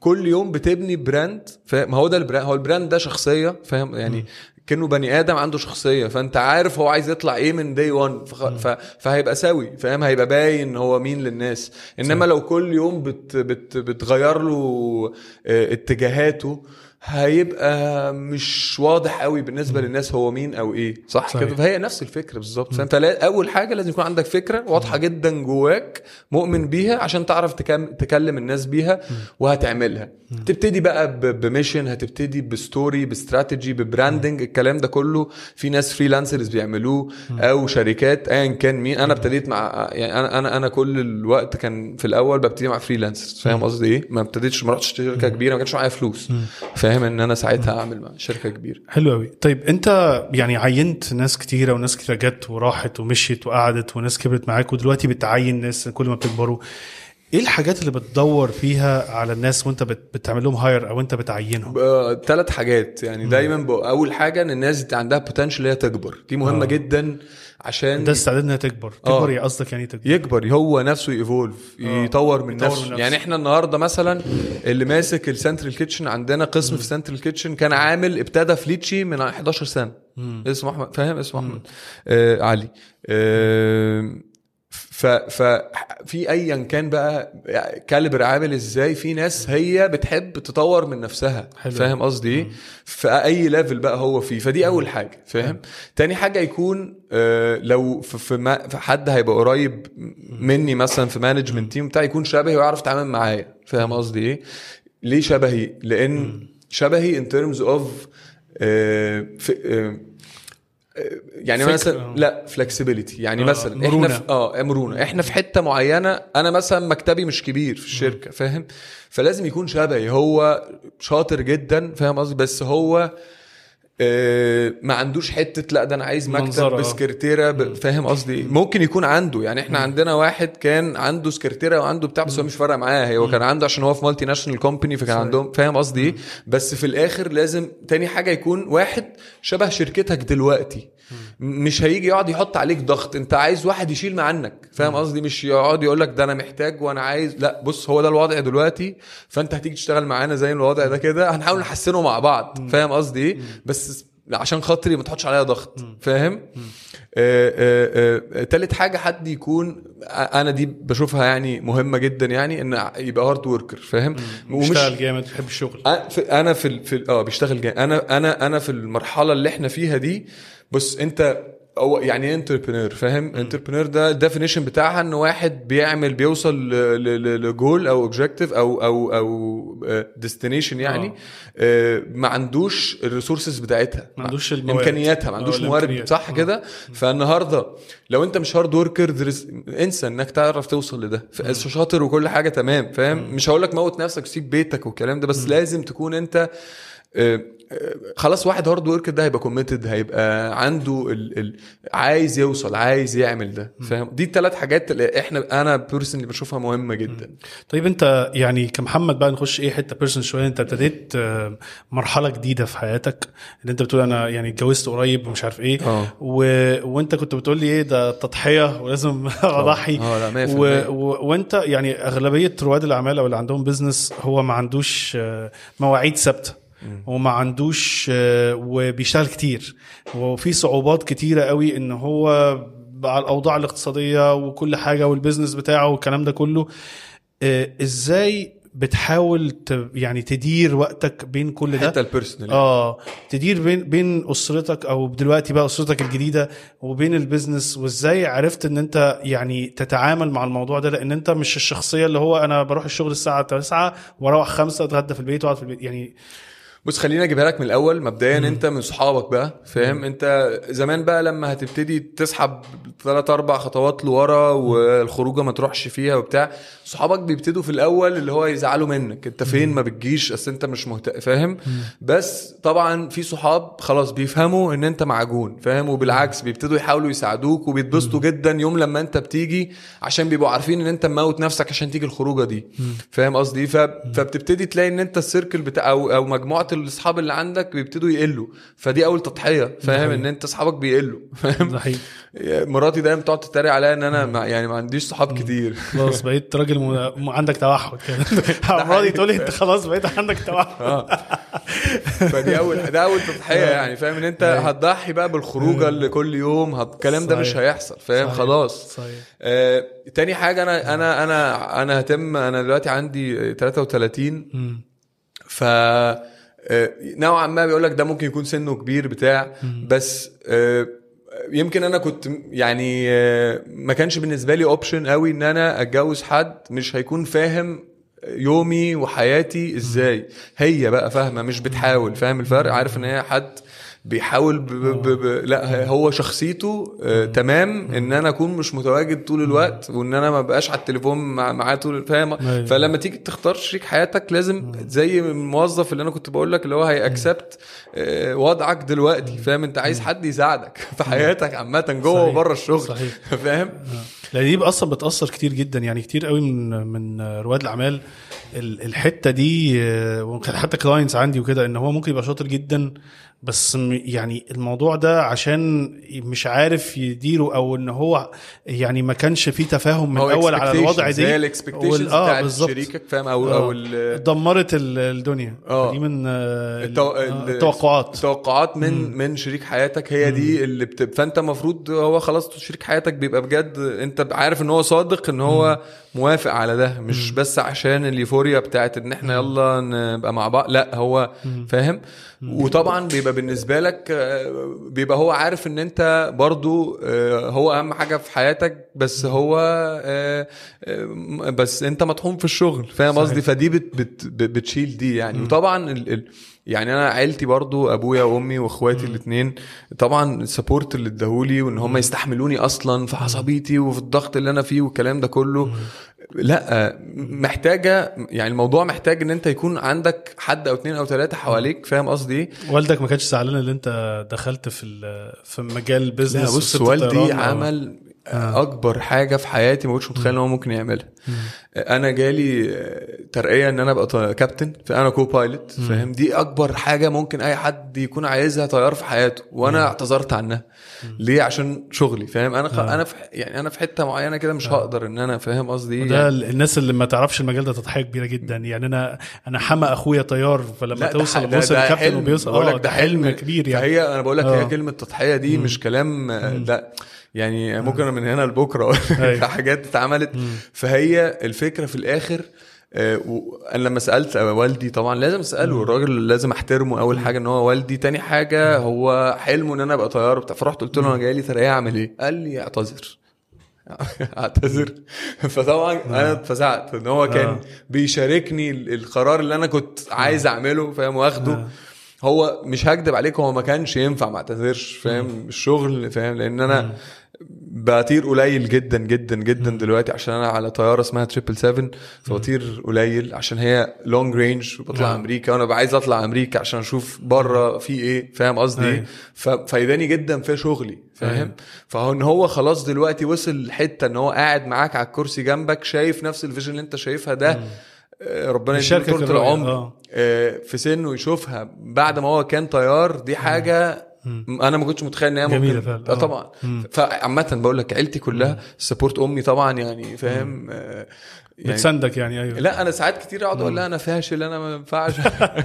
كل يوم بتبني brand ما هو ده ال brand هو ال brand ده شخصية فاهم؟ يعني كأنه بني آدم عنده شخصية فأنت عارف هو عايز يطلع إيه من day 1 فخ... ف... فهيبقى سوي فاهم؟ هيبقى باين هو مين للناس. إنما لو كل يوم بت... بت... بتغير له آه، اتجاهاته هيبقى مش واضح قوي بالنسبة للناس هو مين أو إيه. صح, صحيح. كده فهي نفس الفكرة بالظبط. فأنت أول حاجة لازم يكون عندك فكرة واضحة جدا جواك مؤمن بيها عشان تعرف. تكلم الناس بيها وهتعملها. تبتدي بقى. بميشن هتبتدي بستوري باستراتيجي ببراندنج الكلام ده كله في ناس freelancers بيعملوه أو شركات ايا كان مين. أنا ابتديت مع يعني أنا أنا أنا كل الوقت كان في الأول ببتدي مع freelancers فاهم قصدي إيه؟ ما ابتديتش ما رحتش شركة كبيرة ما كانش معايا فلوس. فاهم إن أنا ساعتها اعمل مع شركة كبيرة. حلو قوي طيب أنت يعني عينت ناس كتيرة وناس كتيرة جت وراحت ومشيت وقعدت وناس كبرت معاك ودلوقتي بتعين ناس كل ما بتكبروا إيه الحاجات اللي بتدور فيها على الناس وانت بت- بتعمل لهم هاير أو انت بتعينهم؟ ثلاث حاجات. يعني دايما أول حاجة إن الناس دي عندها بوتنشال هي تكبر. دي مهمة آه. جدا عشان ده استعداد إنها تكبر. آه. تكبر إيه قصدك يعني تكبر. يكبر هو نفسه ييفولف آه. يطور من نفسه. من نفسه. يعني إحنا النهارده مثلا اللي ماسك ال central kitchen عندنا قسم في central kitchen كان عامل ابتدى في Lychee من 11 سنة. اسمه أحمد فاهم؟ اسمه أحمد. آه علي. آه ف ف في ايا كان بقى caliber عامل إزاي؟ في ناس هي بتحب تطور من نفسها. حلو. فاهم قصدي؟ إيه في أي level بقى هو فيه. فدي أول حاجة. فاهم؟ تاني حاجة يكون آه لو في, في حد هيبقى قريب مني مثلا في management team بتاعي يكون شبهي ويعرف يتعامل معايا. فاهم قصدي إيه؟ ليه شبهي؟ لأن شبهي in terms of يعني مثلا. لا flexibility يعني آه، مثلا مرونة. إحنا في آه مرونة. إحنا في حتة معينة أنا مثلا مكتبي مش كبير في الشركة فاهم؟ فلازم يكون شبهي. هو شاطر جدا فاهم قصدي؟ بس هو ما عندوش حتة لا ده أنا عايز مكتب آه. بسكرتيرة فاهم قصدي؟ ممكن يكون عنده يعني إحنا عندنا واحد كان عنده سكرتيرة وعنده بتاع بس هو مش فارق معاه هو كان عنده عشان هو في multinational company فكان عندهم فاهم قصدي؟ بس في الآخر لازم تاني حاجة يكون واحد شبه شركتك دلوقتي. مش هيجي يقعد يحط عليك ضغط. انت عايز واحد يشيل عنك فاهم قصدي؟ مش يقعد يقول لك ده أنا محتاج وأنا عايز. لا بص هو ده الوضع دلوقتي فانت هتيجي تشتغل معانا زي الوضع ده كده. هنحاول نحسنه مع بعض. فاهم قصدي؟ إيه بس عشان خاطري ما تحطش عليا ضغط. فاهم؟ آه، آه، آه، تالت حاجة حد يكون أنا دي بشوفها يعني مهمة جدا يعني إن يبقى hard worker فاهم؟ بيشتغل جامد بيحب الشغل. أنا في في آه بيشتغل جامد. أنا أنا أنا في المرحلة اللي إحنا فيها دي بص انت هو يعني إيه entrepreneur فاهم؟ entrepreneur ده ال definition بتاعها إن واحد بيعمل بيوصل ل- ل- لجول أو objective أو أو أو destination يعني آه، ما عندوش ال resources بتاعتها. ما عندوش الموارد. إمكانياتها ما آه، عندوش موارد. صح آه. كده؟ فالنهاردة لو انت مش hard worker انسى انك تعرف توصل لده. شاطر وكل حاجة تمام فاهم؟ مش هقول لك موت نفسك وسيب بيتك والكلام ده بس لازم تكون انت آه، آه، خلاص واحد hard worker ده هيبقى committed هيبقى عنده ال ال عايز يوصل عايز يعمل ده فاهم؟ دي الثلاث حاجات اللي إحنا أنا personally بشوفها مهمة جدا. طيب انت يعني كمحمد بقى نخش إيه حتة personal شوية انت ابتديت آه، مرحلة جديدة في حياتك اللي انت بتقول أنا يعني اتجوزت قريب ومش عارف إيه. و... وانت كنت بتقول لي إيه ده تضحية ولازم [laughs] أضحي. 100% و... و... وأنت يعني أغلبية رواد الأعمال أو اللي عندهم business هو ما عندوش آه، مواعيد ثابتة. وما عندوش آه، وبيشتغل كتير. وفي صعوبات كتيرة قوي إن هو مع الأوضاع الاقتصادية وكل حاجة وال business بتاعه والكلام ده كله. آه، إزاي بتحاول ت... يعني تدير وقتك بين كل ده. حتى ال personal آه تدير بين بين أسرتك أو دلوقتي بقى أسرتك الجديدة وبين البيزنس وإزاي عرفت إن أنت يعني تتعامل مع الموضوع ده؟ لأن أنت مش الشخصية اللي هو أنا بروح الشغل الساعة 9 وأروح 5 اتغدى في البيت وأقعد في البيت. يعني بص خليني أجيبها لك من الأول. مبدئيا أنت من صحابك بقى فاهم؟ أنت زمان بقى لما هتبتدي تسحب ثلاث أربع خطوات لورا والخروجة ما تروحش فيها وبتاع صحابك بيبتدوا في الأول اللي هو يزعلوا منك. أنت فين؟ ما بتجيش أصل أنت مش مهتم فاهم؟ بس طبعا في صحاب خلاص بيفهموا إن أنت معجون فاهم؟ وبالعكس بيبتدوا يحاولوا يساعدوك وبيتبسطوا جدا يوم لما أنت بتيجي عشان بيبقوا عارفين إن أنت مموت نفسك عشان تيجي الخروجة دي فاهم قصدي؟ ف... فبتبتدي تلاقي إن أنت السيركل بتاع أو أو مجموعة الاصحاب اللي عندك بيبتدوا يقلوا. فدي أول تضحية فاهم؟ إن أنت أصحابك بيقلوا فاهم؟ مراتي دايما بتقعد تتريق عليا إن أنا ما يعني ما عنديش صحاب كتير. خلاص بقيت راجل م... عندك توحد كده. [laughs] [laughs] مراتي تقول أنت خلاص بقيت عندك توحد. آه. فدي اول ده أول تضحية يعني فاهم؟ إن أنت هتضحي بقى بالخروجة اللي كل يوم الكلام ده مش. هيحصل فاهم. خلاص. صحيح. آه، تاني حاجة أنا أنا أنا أنا هتم أنا دلوقتي عندي 33 مم. ف آه، نوعا ما بيقول لك ده ممكن يكون سنه كبير بتاع بس آه، يمكن أنا كنت يعني آه، ما كانش بالنسبة لي اوبشن قوي إن أنا أتجوز حد مش هيكون فاهم يومي وحياتي إزاي. هي بقى فاهمة مش بتحاول فاهم الفرق؟ عارف إن هي حد بيحاول ب... ب... ب... لا هو شخصيته آه تمام إن أنا أكون مش متواجد طول الوقت وإن أنا ما بقاش على التليفون مع... معاه طول فاهم؟ أيوة. فلما تيجي تختار شريك حياتك لازم زي الموظف اللي أنا كنت بقول لك اللي هو هي اكسبت وضعك دلوقتي فاهم؟ أنت عايز حد يساعدك [laughs] في حياتك عامة جوه. وبره الشغل صحيح. [laughs] فاهم؟ لأن دي أصلا بتأثر كتير جدا يعني كتير قوي من من رواد الأعمال ال- الحتة دي آه، وكان حتى clients عندي وكده إن هو ممكن يبقى شاطر جدا بس يعني الموضوع ده عشان مش عارف يديره أو إن هو يعني ما كانش فيه تفاهم من الأول على الوضع expectations، زي دي ال expectations آه، بتاعت. شريكك فاهم؟ أو آه. أو ال- دمرت ال- الدنيا. آه. دي من آه، التو... آه، ال- التوقعات. التوقعات من من شريك حياتك هي دي اللي بت... فأنت المفروض هو خلاص شريك حياتك بيبقى بجد أنت عارف إن هو صادق إن هو موافق على ده مش بس عشان اليوفوريا بتاعت إن إحنا يلا نبقى مع بعض لأ هو فاهم؟ وطبعا بيبقى بالنسبة لك آه، بيبقى هو عارف إن أنت برضو آه، هو أهم حاجة في حياتك بس هو آه، بس أنت مطحون في الشغل فاهم. قصدي؟ فدي بت بت بتشيل دي يعني. وطبعا ال ال يعني أنا عيلتي برضو أبويا وأمي وإخواتي الاثنين طبعا السبورت اللي اداهولي وإن هم يستحملوني أصلا في عصبيتي وفي الضغط اللي أنا فيه والكلام ده كله. لأ محتاجة يعني الموضوع محتاج إن أنت يكون عندك حد أو اتنين أو ثلاثة حواليك فاهم قصدي إيه؟ والدك ما كانش زعلان إن أنت دخلت في في مجال لا ال business بص والدي عمل أكبر حاجة في حياتي ما كنتش متخيل إن هو ممكن يعملها. أنا جالي ترقية إن أنا أبقى كابتن فأنا co-pilot فاهم؟ دي أكبر حاجة ممكن أي حد يكون عايزها طيار في حياته وأنا اعتذرت عنها. ليه؟ عشان شغلي فاهم؟ أنا خ... أنا في يعني أنا في حتة معينة كده مش هقدر إن أنا فاهم قصدي؟ إيه ده يعني. ال- الناس اللي ما تعرفش المجال ده تضحية كبيرة جدا. يعني أنا أنا حمى أخويا طيار فلما توصل ح- ده- بوصل ده كابتن حلم. وبيوصل بقول لك ده حلم كبير يعني. فهي أنا بقول لك آه. هي كلمة تضحية دي مش كلام آه، لا. يعني ممكن من هنا لبكرة أيوة. حاجات اتعملت. فهي الفكرة في الآخر آه، وأنا لما سألت والدي طبعا لازم أسأله الراجل لازم أحترمه أول حاجة إن هو والدي تاني حاجة هو حلمه إن أنا أبقى طيار بتاع فرحت قلت له أنا جاي لي ترقيه أعمل إيه؟ قال لي أعتذر. [laughs] أعتذر. فطبعا أنا اتفزعت إن هو كان آه. بيشاركني ال- القرار اللي أنا كنت عايز أعمله فاهم واخده. هو مش هكدب عليك هو ما كانش ينفع ما اعتذرش فاهم الشغل فاهم لأن أنا بطير قليل جدا جدا جدا دلوقتي عشان أنا على طيارة اسمها triple 7 فبطير قليل عشان هي long range وبطلع نعم. أمريكا وأنا عايز أطلع أمريكا عشان أشوف بره في إيه فاهم قصدي. إيه ففايدني جدا في شغلي. فاهم فهو إن هو خلاص دلوقتي وصل لحتة إن هو قاعد معاك على الكرسي جنبك شايف نفس ال vision اللي أنت شايفها ده آه، ربنا يديله طول العمر آه. آه، في سنه يشوفها بعد ما هو كان طيار دي حاجة أنا ما كنتش متخيل إن هي ممكن فعلا. آه آه. طبعا. فعامة بقول لك عيلتي كلها support أمي طبعا يعني فاهم؟ آه، يعني بتساندك يعني أيوه. لا أنا ساعات كتير أقعد أقول لها أنا فاشل أنا ما ينفعش.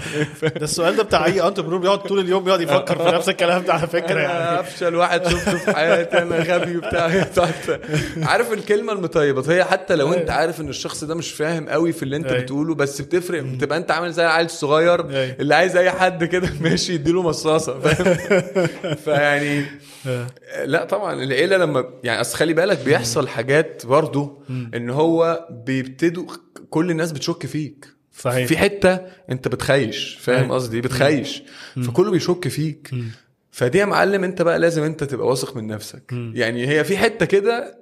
[laughs] ده السؤال ده بتاع أي انتربرور بيقعد طول اليوم بيقعد يفكر في نفس الكلام ده على فكرة أنا يعني. أفشل واحد شفته في حياتي أنا غبي وبتاع عارف الكلمة المطيبة؟ هي حتى لو أنت عارف إن الشخص ده مش فاهم قوي في اللي أنت أيوة. بتقوله بس بتفرق. بتبقى أنت عامل زي العيل الصغير أيوة. اللي عايز أي حد كده ماشي يديله مصاصة فاهم؟ [laughs] فيعني. لا طبعا العيلة لما يعني أصل خلي بالك بيحصل حاجات برضو إن هو بيبتدوا كل الناس بتشك فيك. صحيح. في حتة أنت بتخيش فاهم أيوة. قصدي؟ بتخيش. فكله بيشك فيك. فدي يا معلم أنت بقى لازم أنت تبقى واثق من نفسك. يعني هي في حتة كده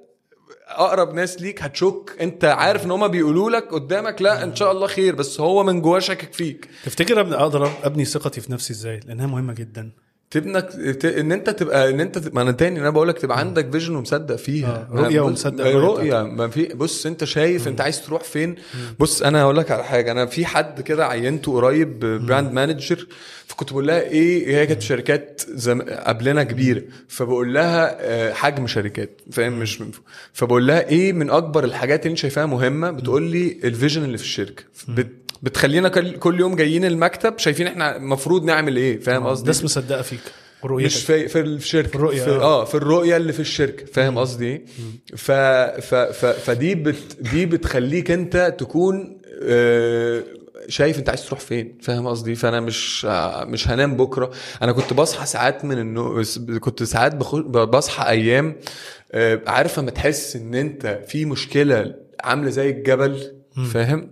أقرب ناس ليك هتشك. أنت عارف إن هما بيقولوا لك قدامك لا إن شاء الله خير بس هو من جواه شاكك فيك. تفتكر أقدر أبني ثقتي في نفسي إزاي؟ لأنها مهمة جدا. تبنك ت... إن أنت تبقى إن أنت تبقى أنا تاني أنا بقول لك تبقى عندك فيجن ومصدق فيها. آه، رؤية بص- ومصدق رؤية. ما في بص أنت شايف أنت عايز تروح فين. بص أنا هقول لك على حاجة. أنا في حد كده عينته قريب brand manager فكنت بقول لها إيه هي كانت شركات زم... قبلنا كبيرة. فبقول لها آه، حجم شركات فاهم؟ مش من... فبقول لها إيه من أكبر الحاجات اللي أنت شايفاها مهمة؟ بتقول لي ال vision اللي في الشركة. بت... بتخلينا كل يوم جايين المكتب شايفين إحنا المفروض نعمل إيه فاهم قصدي؟ ناس مصدقة فيك ورؤيتك مش في في الشركة في الرؤية، في آه. آه في الرؤية اللي في الشركة فاهم قصدي؟ إيه ف ف ف فدي بت دي بتخليك أنت تكون آه شايف أنت عايز تروح فين فاهم قصدي؟ فأنا مش آه مش هنام بكرة. أنا كنت بصحى ساعات من النوم كنت ساعات بصحى أيام آه عارف لما تحس إن أنت في مشكلة عاملة زي الجبل فاهم؟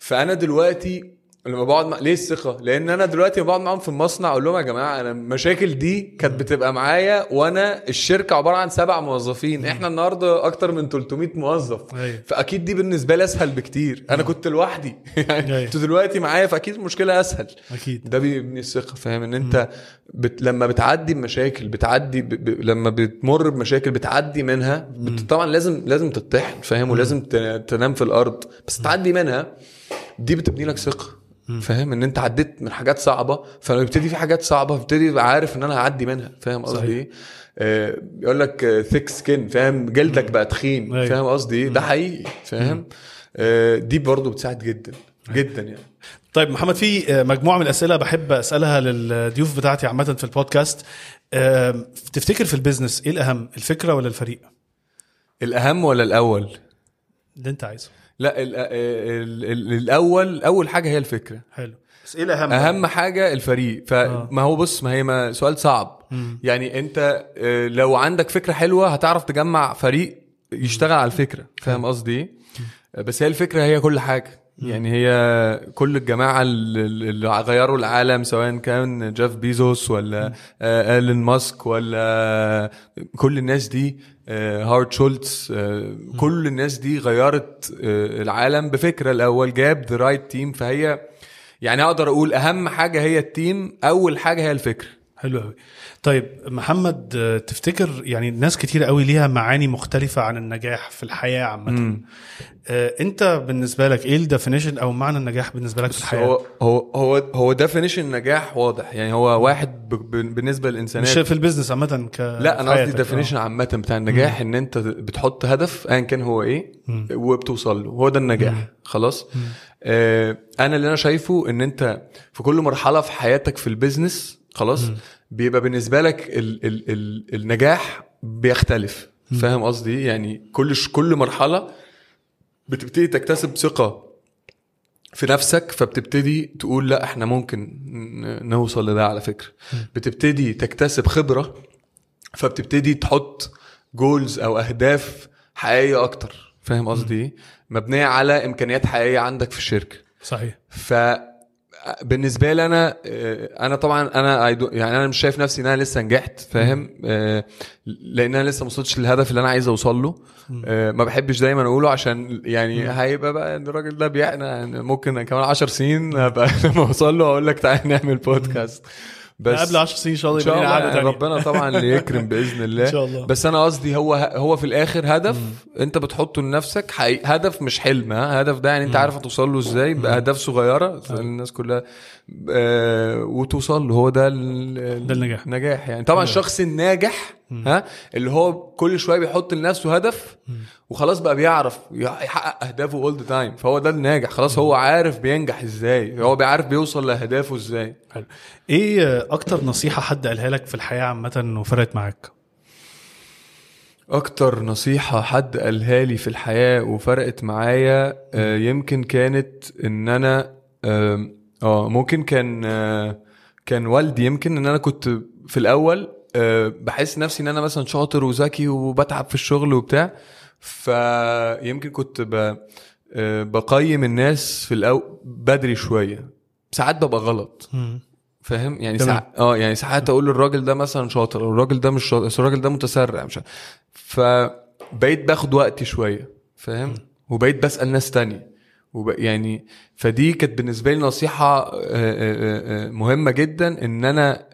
فأنا دلوقتي لما بقعد مع... ليه الثقة؟ لأن أنا دلوقتي بقعد معاهم في المصنع أقول لهم يا جماعة أنا المشاكل دي كانت بتبقى معايا وأنا الشركة عبارة عن سبع موظفين إحنا النهارده أكتر من 300 موظف. أيوة. فأكيد دي بالنسبة لي أسهل بكتير. أنا كنت لوحدي. [laughs] يعني أيوة. أنتوا دلوقتي معايا فأكيد المشكلة أسهل. أكيد. ده بيبني الثقة فاهم؟ إن أنت بت... لما بتعدي بمشاكل بتعدي ب... ب... لما بتمر بمشاكل بتعدي منها بت... طبعا لازم لازم تطحن فاهم؟ ولازم. تنام في الأرض بس تعدي منها. دي بتبني لك ثقة فاهم؟ إن أنت عديت من حاجات صعبة فلما يبتدي في حاجات صعبة تبقى عارف إن أنا هعدي منها فاهم. قصدي إيه؟ آه بيقول لك ثيك سكين فاهم؟ جلدك بقى تخين أيوة. فاهم قصدي إيه؟ ده حقيقي فاهم؟ آه دي برضو بتساعد جدا جدا يعني. طيب محمد في آه، مجموعة من الأسئلة بحب أسألها للضيوف بتاعتي عامة في البودكاست. تفتكر في البيزنس إيه الأهم الفكرة ولا الفريق؟ الأهم ولا الأول؟ اللي أنت عايزه. لا ال ال ال الأول أول حاجة هي الفكرة. حلو. بس إيه الاهم أهم حاجة الفريق. فما هو بص ما هي ما سؤال صعب. يعني أنت آه، لو عندك فكرة حلوة هتعرف تجمع فريق يشتغل على الفكرة. فاهم قصدي إيه؟ بس هي الفكرة هي كل حاجة. يعني هي كل الجماعة اللي غيروا العالم سواء كان جيف بيزوس ولا آه، إيلون ماسك ولا كل الناس دي آه، هوارد شولتز آه، كل الناس دي غيرت آه، العالم بفكره الأول جاب the right team فهي يعني أقدر أقول أهم حاجة هي ال team أول حاجة هي الفكرة حلو قوي طيب محمد آه، تفتكر يعني ناس كتير قوي ليها معاني مختلفة عن النجاح في الحياة عامة. آه، انت بالنسبة لك إيه ال definition أو معنى النجاح بالنسبة لك في الحياة؟ هو هو هو هو definition نجاح واضح. يعني هو واحد ب- ب- بالنسبة للانسانات مش في ال business عامة ك لا أنا قصدي ال definition عامة بتاع النجاح إن أنت بتحط هدف ايا كان هو إيه وبتوصل له. هو ده النجاح. خلاص؟ آه أنا اللي أنا شايفه إن أنت في كل مرحلة في حياتك في ال business خلاص؟ بيبقى بالنسبة لك ال ال ال النجاح بيختلف. فاهم قصدي؟ يعني كل كل مرحلة بتبتدي تكتسب ثقة في نفسك فبتبتدي تقول لا إحنا ممكن نوصل لده على فكرة. بتبتدي تكتسب خبرة فبتبتدي تحط goals أو أهداف حقيقية أكتر. فاهم قصدي؟ إيه مبنية على إمكانيات حقيقية عندك في الشركة. صحيح. ف بالنسبة لي أنا آه، أنا طبعا أنا يعني أنا مش شايف نفسي إن أنا لسه نجحت فاهم؟ آه، لأن أنا لسه ما وصلتش للهدف اللي أنا عايز أوصل له. آه، ما بحبش دايما أقوله عشان يعني هيبقى بقى إن الراجل ده بيعنا يعني ممكن كمان 10 سنين ابقى [laughs] لما أوصل له أقول لك تعالى نعمل بودكاست بس قبل 10 سنين إن شاء الله إن شاء يبقى لنا الله قعدة ربنا طبعا اللي يكرم بإذن الله. [laughs] إن شاء الله. بس أنا قصدي هو هو في الآخر هدف أنت بتحطه لنفسك حقيقي هدف مش حلم ها؟ هدف ده يعني أنت عارف هتوصل له إزاي بأهداف صغيرة الناس كلها آه وتوصل له هو ده ده النجاح. النجاح يعني. طبعا الشخص الناجح ها؟ اللي هو كل شوية بيحط لنفسه هدف وخلاص بقى بيعرف يحقق أهدافه all the time فهو ده الناجح. خلاص هو عارف بينجح إزاي. هو بيعرف بيوصل لأهدافه إزاي. حلو. إيه أكتر نصيحة حد قالها لك في الحياة عامة وفرقت معاك؟ أكتر نصيحة حد قالها لي في الحياة وفرقت معايا آه، يمكن كانت إن أنا آه ممكن كان آه، كان والدي يمكن إن أنا كنت في الأول بحس نفسي إن أنا مثلا شاطر وذكي وبتعب في الشغل وبتاع فيمكن كنت ب آه، بقيم الناس في الأول بدري شوية. ساعات ببقى غلط. فاهم؟ يعني. ساعات آه يعني ساعات أقول الراجل ده مثلا شاطر أو الراجل ده مش شاطر الراجل ده متسرع مش. فبقيت باخد وقتي شوية. فاهم؟ وبقيت بسأل ناس تانية. وب... يعني فدي كانت بالنسبة لي نصيحة آه، مهمة جدا إن أنا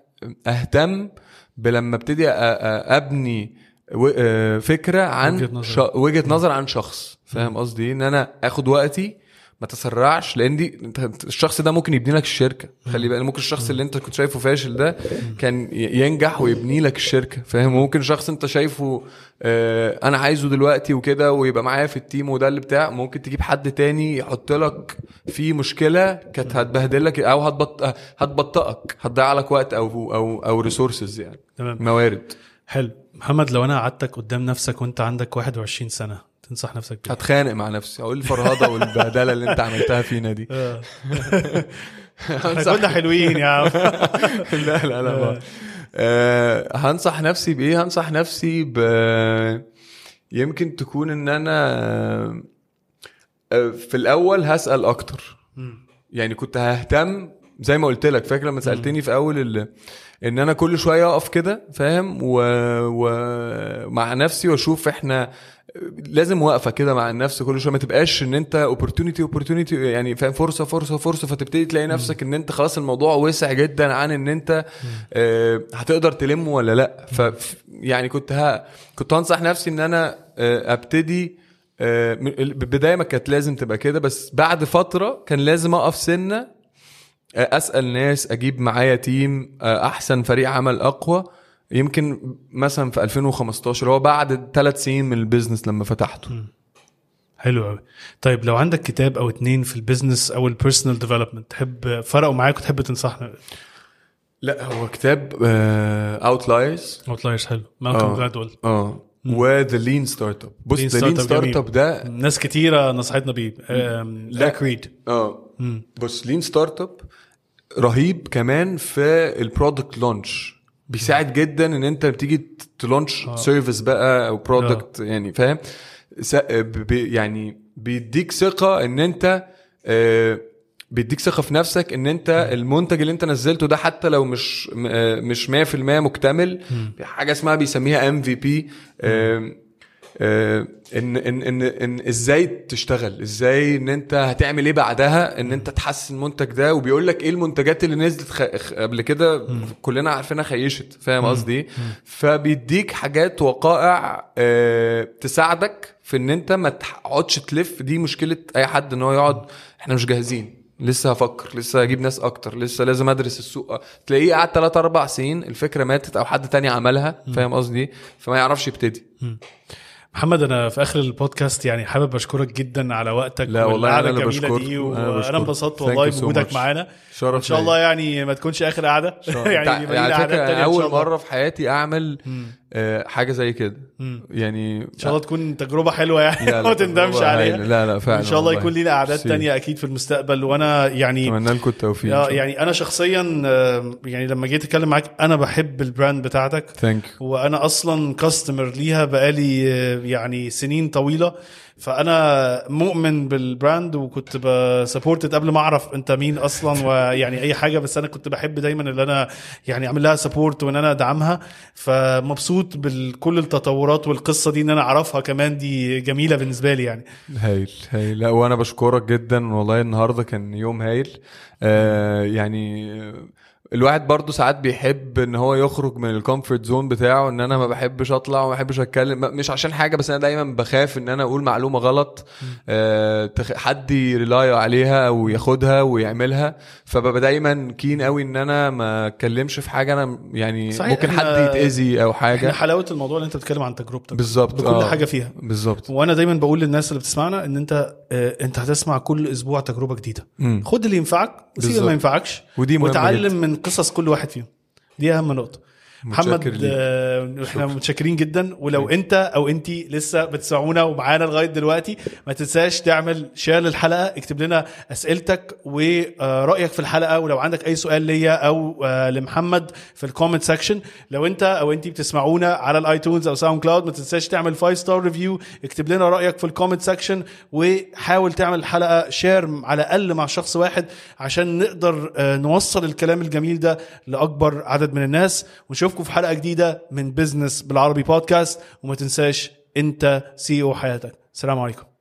أهتم بلما ابتدي أبني آه، فكرة عن وجهة نظر. ش... وجهة نظر عن شخص فاهم قصدي؟ إن أنا آخد وقتي ما تسرعش لأن دي أنت الشخص ده ممكن يبني لك الشركة. خلي بالك ممكن الشخص اللي أنت كنت شايفه فاشل ده كان ينجح ويبني لك الشركة فاهم؟ وممكن شخص أنت شايفه آه أنا عايزه دلوقتي وكده ويبقى معايا في ال team وده اللي بتاع ممكن تجيب حد تاني يحط لك في مشكلة كانت هتبهدلك أو هتبط هتبطئك هتضيع لك وقت أو أو أو resources يعني. تمام. موارد. حلو. محمد لو أنا قعدتك قدام نفسك وأنت عندك 21 سنة تنصح نفسك بايه هتخانق مع نفسي أقول الفرهدة والبهدلة اللي أنت عملتها فينا دي. آه. [laughs] إحنا كنا حلوين يا عم. [laughs] لا لا لا. آه هنصح نفسي بإيه؟ هنصح نفسي ب يمكن تكون إن أنا آه، في الأول هسأل أكتر. يعني كنت ههتم زي ما قلت لك فاكر لما سألتني في أول ال... إن أنا كل شوية أقف كده فاهم؟ و... ومع نفسي وأشوف إحنا لازم واقفة كده مع النفس كل شوية ما تبقاش إن أنت opportunity opportunity يعني فاهم؟ فرصة فرصة فرصة فتبتدي تلاقي نفسك إن أنت خلاص الموضوع وسع جدا عن إن أنت آه هتقدر تلمه ولا لأ. ف يعني كنت ها كنت هنصح نفسي إن أنا آه أبتدي آه، البدايه ما كانت لازم تبقى كده بس بعد فترة كان لازم أقف سنة أسأل ناس أجيب معايا team آه، أحسن فريق عمل أقوى. يمكن مثلا في 2015 هو بعد ثلاث سنين من ال business لما فتحته. حلو قوي طيب لو عندك كتاب أو اتنين في ال business أو ال personal development تحب فرقوا معاك وتحب تنصحنا؟ لا هو كتاب Outliers Outliers حلو. Malcolm آه. Gladwell آه. و The Lean Startup بص The Lean Start. up ده ناس كتيرة نصحتنا بيه. لا. لا read آه. بص Lean Startup رهيب كمان في ال product launch بيساعد جدا إن أنت بتيجي ت launch service بقى أو product يعني فاهم؟ يعني بيديك ثقة إن أنت آه، بيديك ثقة في نفسك إن أنت المنتج اللي أنت نزلته ده حتى لو مش آه، مش 100% مكتمل. في حاجة اسمها بيسميها ام في بي آه، ان ان ان إن إزاي تشتغل؟ إزاي إن أنت هتعمل إيه بعدها؟ إن أنت تحسن المنتج ده؟ وبيقول لك إيه المنتجات اللي نزلت خ... قبل كده؟ كلنا عارفينها خيشت فاهم قصدي إيه؟ فبيديك حاجات وقائع آه، تساعدك في إن أنت ما تقعدش تلف. دي مشكلة أي حد إن هو يقعد إحنا مش جاهزين. لسه هفكر لسه هجيب ناس أكتر لسه لازم أدرس السوق. تلاقيه قعد 3 4 سنين الفكرة ماتت أو حد تاني عملها فاهم قصدي إيه؟ فما يعرفش يبتدي. محمد أنا في آخر البودكاست يعني حابب أشكرك جدا على وقتك لا والله اللي الجميلة. دي وأنا. انبسطت والله so بوجودك much. معانا شرف ان شاء. الله يعني ما تكونش آخر قعده [laughs] يعني يعني على فكرة إن أول. مرة في حياتي أعمل حاجة زي كده. يعني إن شاء الله تكون تجربة حلوة يعني. [laughs] ما تندمش عليها. لا لا فعلا إن شاء الله. يكون لينا أعداد. تانية أكيد في المستقبل. وأنا يعني أتمنى لكم التوفيق آه، يعني أنا شخصيا آه، يعني لما جيت أتكلم معاك أنا بحب ال brand بتاعتك. thank وأنا أصلا customer ليها بقالي آه، يعني سنين طويلة. فأنا مؤمن بال brand وكنت ب support قبل ما أعرف أنت مين أصلا ويعني أي حاجة بس أنا كنت بحب دايما إن أنا يعني أعمل لها support وإن أنا أدعمها. فمبسوط بكل التطورات والقصة دي إن أنا أعرفها كمان دي جميلة بالنسبة لي يعني. هايل هايل. لا وأنا بشكرك جدا والله النهارده كان يوم هايل. آه يعني الواحد برضه ساعات بيحب ان هو يخرج من ال comfort zone بتاعه ان أنا ما بحبش اطلع وما بحبش اتكلم مش عشان حاجة بس أنا دايما بخاف ان أنا أقول معلومة غلط آه حد ي rely عليها أو ياخدها ويعملها فببقى دايما كين قوي ان أنا ما اتكلمش في حاجة أنا يعني صحيح، ممكن حد يتأذي أو إحنا حاجة حلاوة الموضوع اللي انت بتتكلم عن تجربتك بالظبط بكل آه. حاجة فيها بالظبط وأنا دايما بقول للناس اللي بتسمعنا ان انت آه، انت هتسمع كل أسبوع تجربة جديدة مم. خد اللي ينفعك وسيب اللي. ما ينفعكش ودي وتعلم. من قصص كل واحد فيهم. دي أهم نقطة. محمد. آه، إحنا متشكرين جدا. ولو أنت أو انت لسه بتسمعونا ومعانا لغاية دلوقتي ما تنساش تعمل share للحلقة اكتب لنا أسئلتك ورأيك في الحلقة. ولو عندك أي سؤال ليا أو آه، لمحمد في ال comment section لو أنت أو انت بتسمعونا على ال iTunes أو SoundCloud ما تنساش تعمل 5 star review اكتب لنا رأيك في ال comment section وحاول تعمل الحلقة share على الأقل مع شخص واحد عشان نقدر آه، نوصل الكلام الجميل ده لأكبر عدد من الناس. ونشوفكم في حلقة جديدة من business بالعربي بودكاست وما تنساش أنت سي أو حياتك. السلام عليكم.